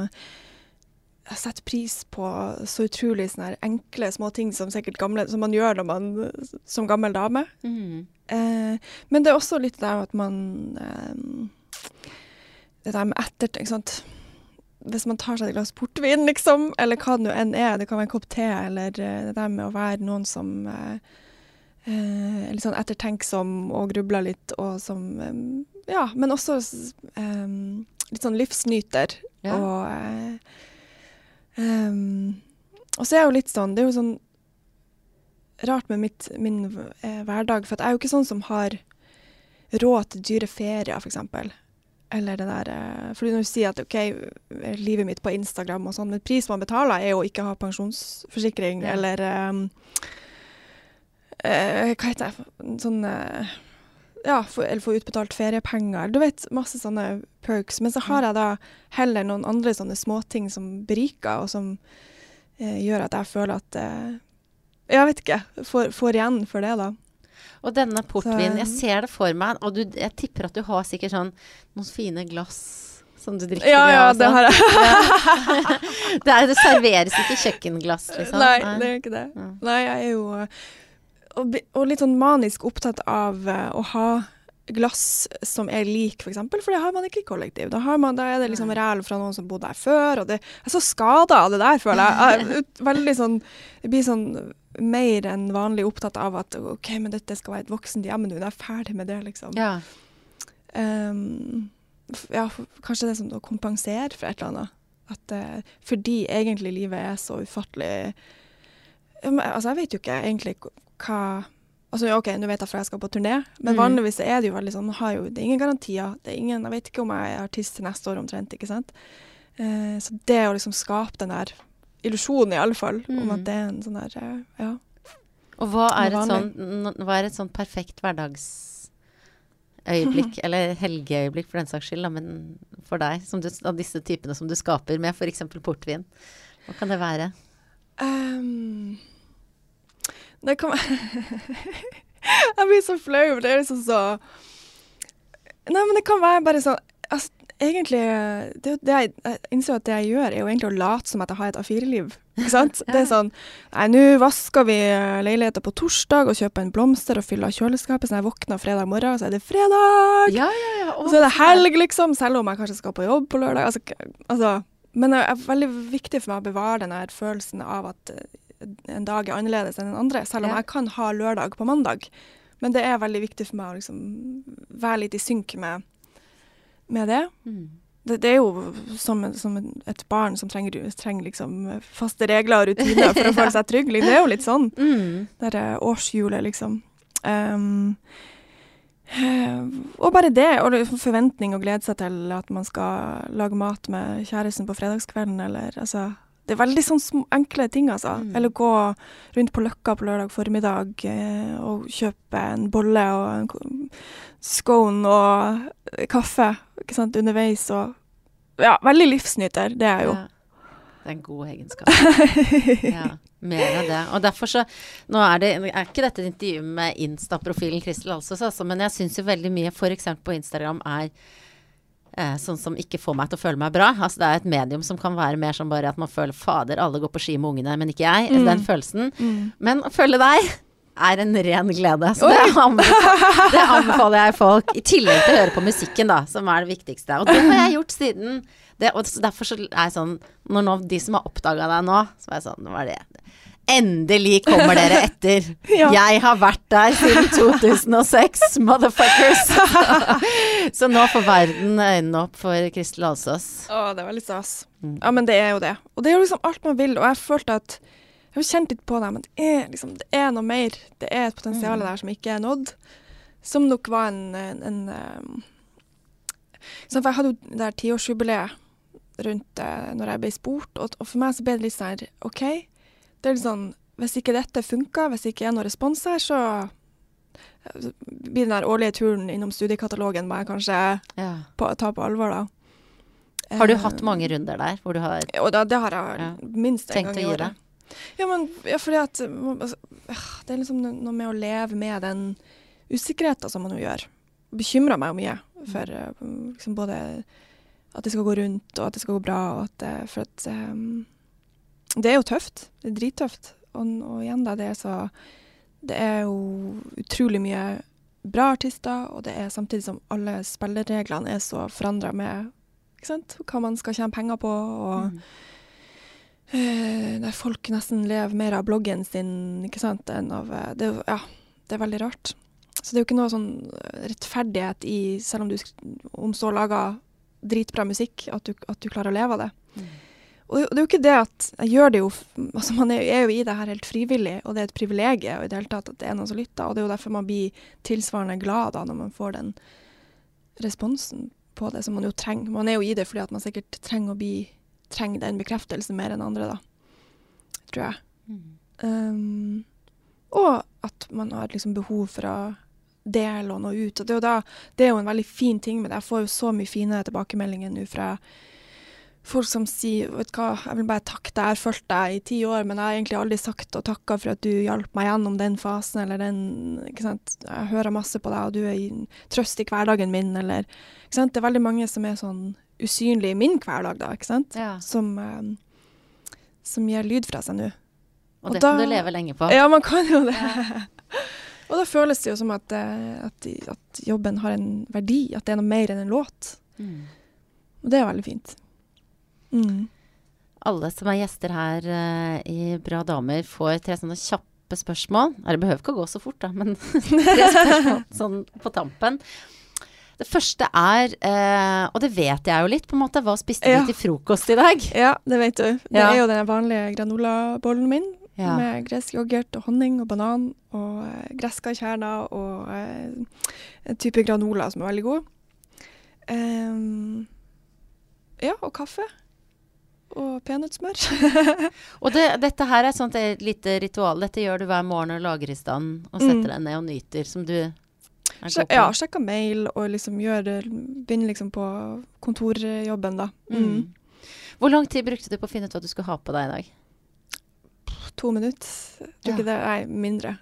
Jeg setter pris på så utrolig enkle små ting som sikkert gamle, som man gjør man som gammel dame. Mm. Eh, men det er også litt det der at man eh, Det der med ettertenk, sant? Hvis man tar seg et glass portvin, liksom, eller hva det nå enn er, det kan være en kopp te, eller eh, det der med å være noen som eh, eh, er litt sånn ettertenksom og grubler litt, og som eh, Ja, men også eh, litt sånn livsnyter. Ja. Og em, Og så er jeg jo litt sånn Det er jo sånn rart med mitt, min eh, hverdag, for at jeg er jo ikke sånn som har råd til dyre ferier, f.eks. Eller det der eh, Fordi når du sier at OK, livet mitt på Instagram og sånn, men pris man betaler, er jo ikke å ha pensjonsforsikring Ja. eller em, eh, Hva heter det? Sånn eh, Ja, for, eller få utbetalt feriepenger. Du vet, masse sånne perks. Men så har jeg da heller noen andre sånne småting som beriker, og som eh, gjør at jeg føler at eh, Jeg vet ikke. Får, får igjen for det, da. Og denne portvinen, jeg ser det for meg, og du, jeg tipper at du har sikkert sånn noen fine glass som du drikker Ja, ja, det har jeg. *laughs* det, er, det serveres ikke kjøkkenglass, liksom? Nei, det er ikke det. Ja. Nei, jeg er jo og, og litt sånn manisk opptatt av eh, å ha glass som er lik, f.eks., for, eksempel, for det har man ikke i kollektiv. Da, har man, da er det liksom ræl fra noen som bodde her før, og det jeg er så skada av det der, føler jeg. *laughs* veldig sånn Det blir sånn mer enn vanlig opptatt av at OK, men dette skal være et voksent hjem nå, jeg er ferdig med det, liksom. Ja. Um, ja, kanskje det er sånn å kompensere for et eller annet. At, uh, fordi egentlig livet er så ufattelig Altså, jeg vet jo ikke egentlig hva Altså, OK, nå vet jeg for jeg skal på turné, men Mm. vanligvis er det jo veldig sånn har jo, Det er ingen garantier. Det er ingen, jeg vet ikke om jeg er artist til neste år omtrent, ikke sant. Eh, så det å liksom skape den der illusjonen, i alle fall, om Mm. at det er en sånn der eh, Ja. Og hva er, et sånn, hva er et sånn perfekt hverdagsøyeblikk, *clears throat* eller helgeøyeblikk for den saks skyld, da, men for deg, som du, av disse typene som du skaper med f.eks. portvin? Hva kan det være? Ehm, det kan *laughs* Jeg blir så flau, det er liksom så Nei, men det kan være bare sånn altså, Egentlig det, det jeg, jeg innser at det jeg gjør, er jo egentlig å late som at jeg har et A4-liv. Ikke sant? *laughs* Det er sånn Nei, nå vasker vi leiligheter på torsdag og kjøper en blomster og fyller kjøleskapet, så når jeg våkner fredag morgen, så er det fredag! Ja, ja, ja. Og så er det helg, liksom, selv om jeg kanskje skal på jobb på lørdag. Altså, altså, men det er veldig viktig for meg å bevare den følelsen av at en dag er annerledes enn den andre, selv om Ja. jeg kan ha lørdag på mandag. Men det er veldig viktig for meg å liksom være litt i synk med, med det. Mm. det. Det er jo som, som et barn som trenger, trenger liksom faste regler og rutiner for å *laughs* føle seg trygg. Det er jo litt sånn. Mm. Det er årshjulet, liksom. Eh, og bare det, og forventning og glede seg til at man skal lage mat med kjæresten på fredagskvelden, eller altså Det er veldig sånn enkle ting, altså. Mm. Eller gå rundt på Løkka på lørdag formiddag eh, og kjøpe en bolle og en scone og kaffe ikke sant, underveis og Ja, veldig livsnyter, det er jo. Ja. Det er en god egenskap. *laughs* Ja, mer av det. Og derfor så Nå er det er ikke dette et intervju med Insta-profilen Kristel Alsos, altså, men jeg syns jo veldig mye f.eks. på Instagram er eh, sånn som ikke får meg til å føle meg bra. Altså det er et medium som kan være mer som bare at man føler fader, alle går på ski med ungene, men ikke jeg. Mm. Den følelsen. Mm. Men å følge deg er en ren glede. Så det anbefaler, det anbefaler jeg folk. I tillegg til å høre på musikken, da, som er det viktigste. Og det har jeg gjort siden det, og Derfor så er jeg sånn Når nå, de som har oppdaga deg nå, så er jeg sånn Nå er det Endelig kommer dere etter. *laughs* Ja. Jeg har vært der siden 2006, *laughs* motherfuckers. *laughs* så nå får verden øynene opp for Kristel Alsås. Å, det var litt stas. Mm. Ja, men det er jo det. Og det er jo liksom alt man vil. Og jeg følte at Jeg har kjent litt på det, men det er liksom Det er noe mer. Det er et potensial Mm. der som ikke er nådd. Som nok var en, en, en um, For jeg hadde jo det der tiårsjubileet rundt uh, når jeg ble spurt, og, og for meg så ble det litt sånn her OK. Det er litt sånn Hvis ikke dette funker, hvis det ikke er noen respons her, så uh, blir den der årlige turen innom studiekatalogen må jeg kanskje Ja. på, ta på alvor, da. Har du Eh, hatt mange runder der hvor du har og da, det har jeg Ja. minst en tenkt gang i året. Ja, men ja, fordi at altså, øh, Det er liksom noe med å leve med den usikkerheten som man jo gjør. Bekymrer meg jo mye for øh, liksom både at det skal gå rundt, og at det skal gå bra, og at øh, For at øh, Det er jo tøft. Det er drittøft. Og, og igjen, da, det er så Det er jo utrolig mye bra artister, og det er samtidig som alle spillereglene er så forandra med ikke sant? hva man skal tjene penger på, og Mm. Eh, der folk nesten lever mer av bloggen sin, ikke sant, enn av eh, det, Ja, det er veldig rart. Så det er jo ikke noe sånn eh, rettferdighet i, selv om du om så lager dritbra musikk, at du, at du klarer å leve av det. Mm. Og det, er jo ikke det at jeg gjør det jo altså Man er, jo i det her helt frivillig, og det er et privilegium og i det hele tatt at det er noen som lytter. Og det er jo derfor man blir tilsvarende glad da når man får den responsen på det som man jo trenger. Man er jo i det fordi at man sikkert trenger å bli trenger den bekreftelsen mer enn andre, da. Tror jeg. Mm. Um, og at man har liksom behov for å dele og nå ut. Og det er jo da, det er jo en veldig fin ting med det. Jeg får jo så mye fine tilbakemeldinger nå fra folk som sier vet du hva, jeg vil bare takke deg, jeg har fulgt deg i ti år, men jeg har egentlig aldri sagt og takka for at du hjalp meg gjennom den fasen, eller den ikke sant, Jeg hører masse på deg, og du er i trøst i hverdagen min, eller ikke sant. Det er veldig mange som er sånn usynlige i min hverdag, da, ikke sant. Ja. Som, eh, som gir lyd fra seg nå. Og, Og det kan du leve lenge på. Ja, man kan jo det. *laughs* og da føles det jo som at, eh, at, at jobben har en verdi, at det er noe mer enn en låt. Mm. Og det er veldig fint. Mm. Alle som er gjester her uh, i Bra damer, får tre sånne kjappe spørsmål. Nei, Det behøver ikke å gå så fort, da, men *laughs* tre spørsmål *laughs* sånn på tampen. Det første er, eh, og det vet jeg jo litt, på en måte, hva spiste Ja. du til frokost i dag? Ja, det vet du. Det Ja. er jo den vanlige granolabollen min. Ja. Med gresk yoghurt og honning og banan og eh, greskarkjerner og eh, en type granola som er veldig god. Um, ja, og kaffe. Og peanøttsmør. *laughs* Og det, dette her er et sånt et lite ritual. Dette gjør du hver morgen og lager i stand og setter Mm. deg ned og nyter, som du på. ja, sjekka mail og liksom gjør det Begynner liksom på kontorjobben, da. Mm. Mm. Hvor lang tid brukte du på å finne ut hva du skulle ha på deg i dag? To minutter. Ja. det Nei, mindre.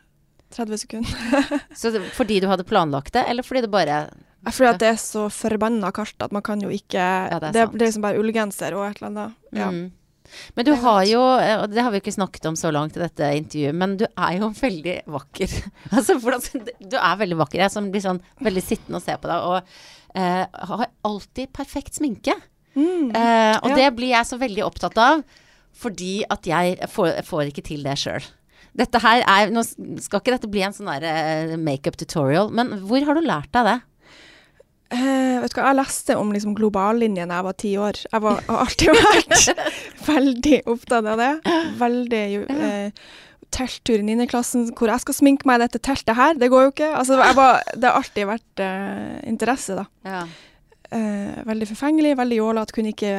30 sekunder. Så fordi du hadde planlagt det, eller fordi det bare Føler at det er så forbanna kaldt at man kan jo ikke det er det, det er liksom bare ullgenser og et eller annet. Ja. Mm. Men du har jo, og det har vi ikke snakket om så langt i dette intervjuet, men du er jo *laughs* veldig vakker. *laughs* altså, hvordan, du er veldig vakker. Jeg som blir sånn veldig sittende og se på deg, og eh, har alltid perfekt sminke. Mm. Eh, og Ja. det blir jeg så veldig opptatt av, fordi at jeg får, får ikke til det sjøl. Dette her er, Nå skal ikke dette bli en sånn eh, makeup tutorial, men hvor har du lært deg det? Eh, vet du hva, Jeg leste om liksom globallinjen da jeg var ti år. Jeg var, har alltid vært *laughs* veldig opptatt av det. Veldig uh, Telttur i 9. klassen hvor jeg skal sminke meg i dette teltet her. Det går jo ikke. Altså, var, det har alltid vært uh, interesse, da. Ja. Uh, veldig forfengelig, veldig jålete. Kunne ikke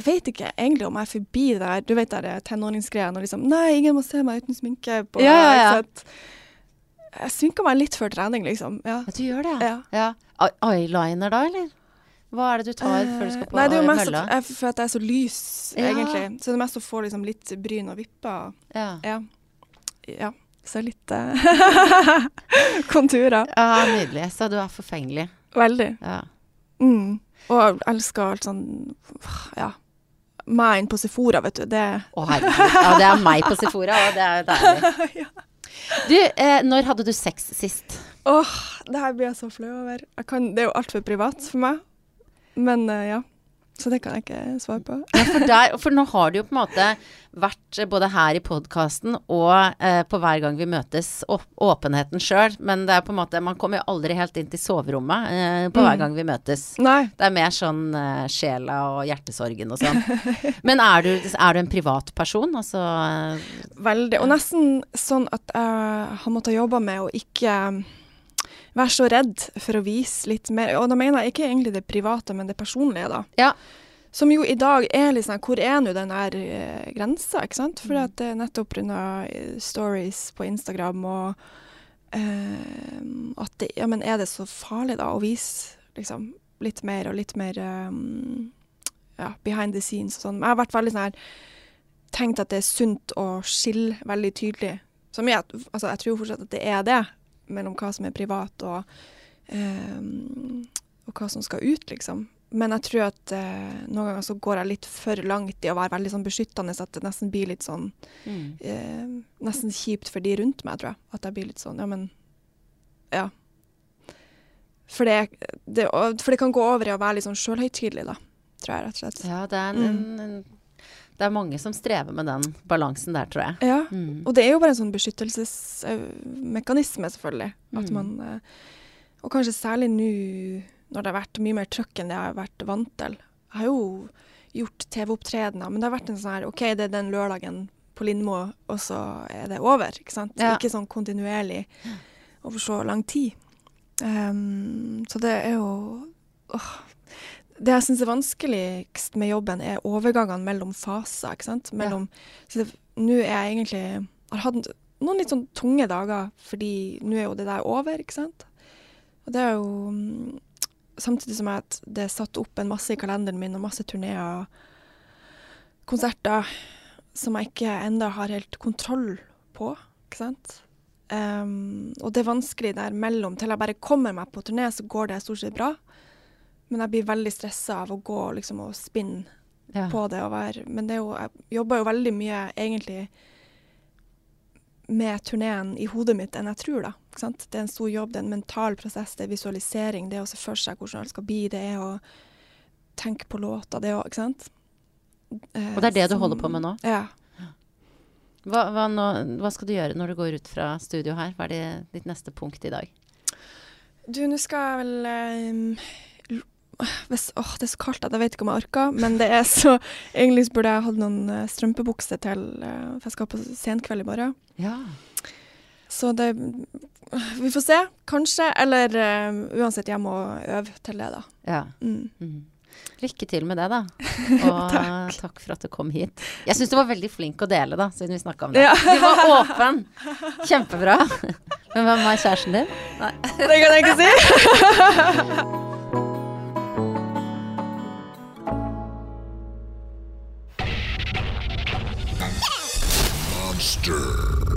Jeg vet ikke egentlig om jeg er forbi det der Du vet der tenåringsgreia og liksom Nei, ingen må se meg uten sminke. På, Ja, ja, ja. Jeg sminker meg litt før trening, liksom. Ja. Ja, du gjør det, ja. ja. ja. Eyeliner da, eller? Hva er det du tar før du skal på mølla? Nei, det er jo mest at jeg, for at jeg er så lys, Ja. egentlig. Så det er mest å få liksom litt bryn og vipper. Ja. Ja. ja. Så litt uh, *laughs* konturer. ja, nydelig. Så du er forfengelig. Veldig. Ja. Mm. Og jeg elsker alt sånn Ja. Meg inn på Sefora, vet du. Det Å herregud. Ja, det er meg på Sefora, og det er jo deilig. *laughs* Du, eh, når hadde du sex sist? Åh, det her blir jeg så flau over. Kan, det er jo altfor privat for meg. Men uh, ja. Så det kan jeg ikke svare på. Ja, for, der, for nå har du jo på en måte vært eh, både her i podkasten og eh, på hver gang vi møtes, åp åpenheten sjøl. Men det er på en måte Man kommer jo aldri helt inn til soverommet eh, på hver Mm. gang vi møtes. Nei. Det er mer sånn eh, sjela og hjertesorgen og sånn. *laughs* Men er du, er du en privatperson? Altså eh, Veldig. Og nesten sånn at jeg har måttet jobbe med å ikke um, være så redd for å vise litt mer. Og da mener jeg ikke egentlig det private, men det personlige, da. Ja. Som jo i dag er litt sånn Hvor er nå den der eh, grensa, ikke sant? For at det er nettopp pga. stories på Instagram og eh, at det Ja, men er det så farlig, da, å vise liksom litt mer og litt mer um, ja, behind the scenes og sånn. Jeg har vært veldig sånn her tenkt at det er sunt å skille veldig tydelig. Som jeg, altså jeg tror fortsatt at det er det, mellom hva som er privat og, ehm, og hva som skal ut, liksom. Men jeg tror at eh, noen ganger så går jeg litt for langt i å være veldig sånn beskyttende, at det nesten blir litt sånn mm. eh, Nesten kjipt for de rundt meg, tror jeg. At jeg blir litt sånn, ja, men Ja. For det, det, for det kan gå over i å være litt sånn sjølhøytidelig, da. Tror jeg, rett og slett. Ja, det er, en, en, en, det er mange som strever med den balansen der, tror jeg. Ja. Mm. Og det er jo bare en sånn beskyttelsesmekanisme, selvfølgelig. At Mm. man eh, Og kanskje særlig nå når det har vært mye mer trøkk enn det jeg har vært vant til. Jeg har jo gjort TV-opptredener, men det har vært en sånn her OK, det er den lørdagen på Lindmo, og så er det over. Ikke sant? Ja. Ikke sånn kontinuerlig over så lang tid. Um, så det er jo åh, Det jeg syns er vanskeligst med jobben, er overgangene mellom faser. ikke sant? Mellom, så Nå er jeg egentlig har hatt noen litt sånn tunge dager, fordi nå er jo det der over, ikke sant. Og det er jo Samtidig som at det er satt opp en masse i kalenderen min, og masse turneer og konserter som jeg ikke enda har helt kontroll på, ikke sant. Um, og det er vanskelig der mellom. Til jeg bare kommer meg på turné, så går det stort sett bra. Men jeg blir veldig stressa av å gå liksom, og spinne Ja. på det. Være, men det jo, jeg jobber jo veldig mye egentlig med turneen i hodet mitt enn jeg tror, da. Det er en stor jobb, det er en mental prosess, det er visualisering, det er å se for seg hvordan alt skal bli, det er å tenke på låta, det òg, Ikke sant? Eh, Og det er det du holder på med nå? Ja. Hva, hva, nå, hva skal du gjøre når du går ut fra studio her? Hva er det, ditt neste punkt i dag? Du, nå skal jeg vel l- hvis, åh, Det er så kaldt at jeg vet ikke om jeg orker, men det er så Egentlig så burde jeg hatt noen eh, strømpebukser til eh, For jeg skal på senkveld i morgen. Ja. Så det Vi får se. Kanskje. Eller uh, uansett, jeg må øve til det, da. ja. Mm. Mm. Lykke til med det, da. *laughs* Og takk. for at du kom hit. Jeg syns du var veldig flink å dele, da, siden vi snakka om det. Ja. Du var åpen. Kjempebra. *laughs* Men hvem var kjæresten din? Nei. *laughs* Det kan jeg ikke si. Monster.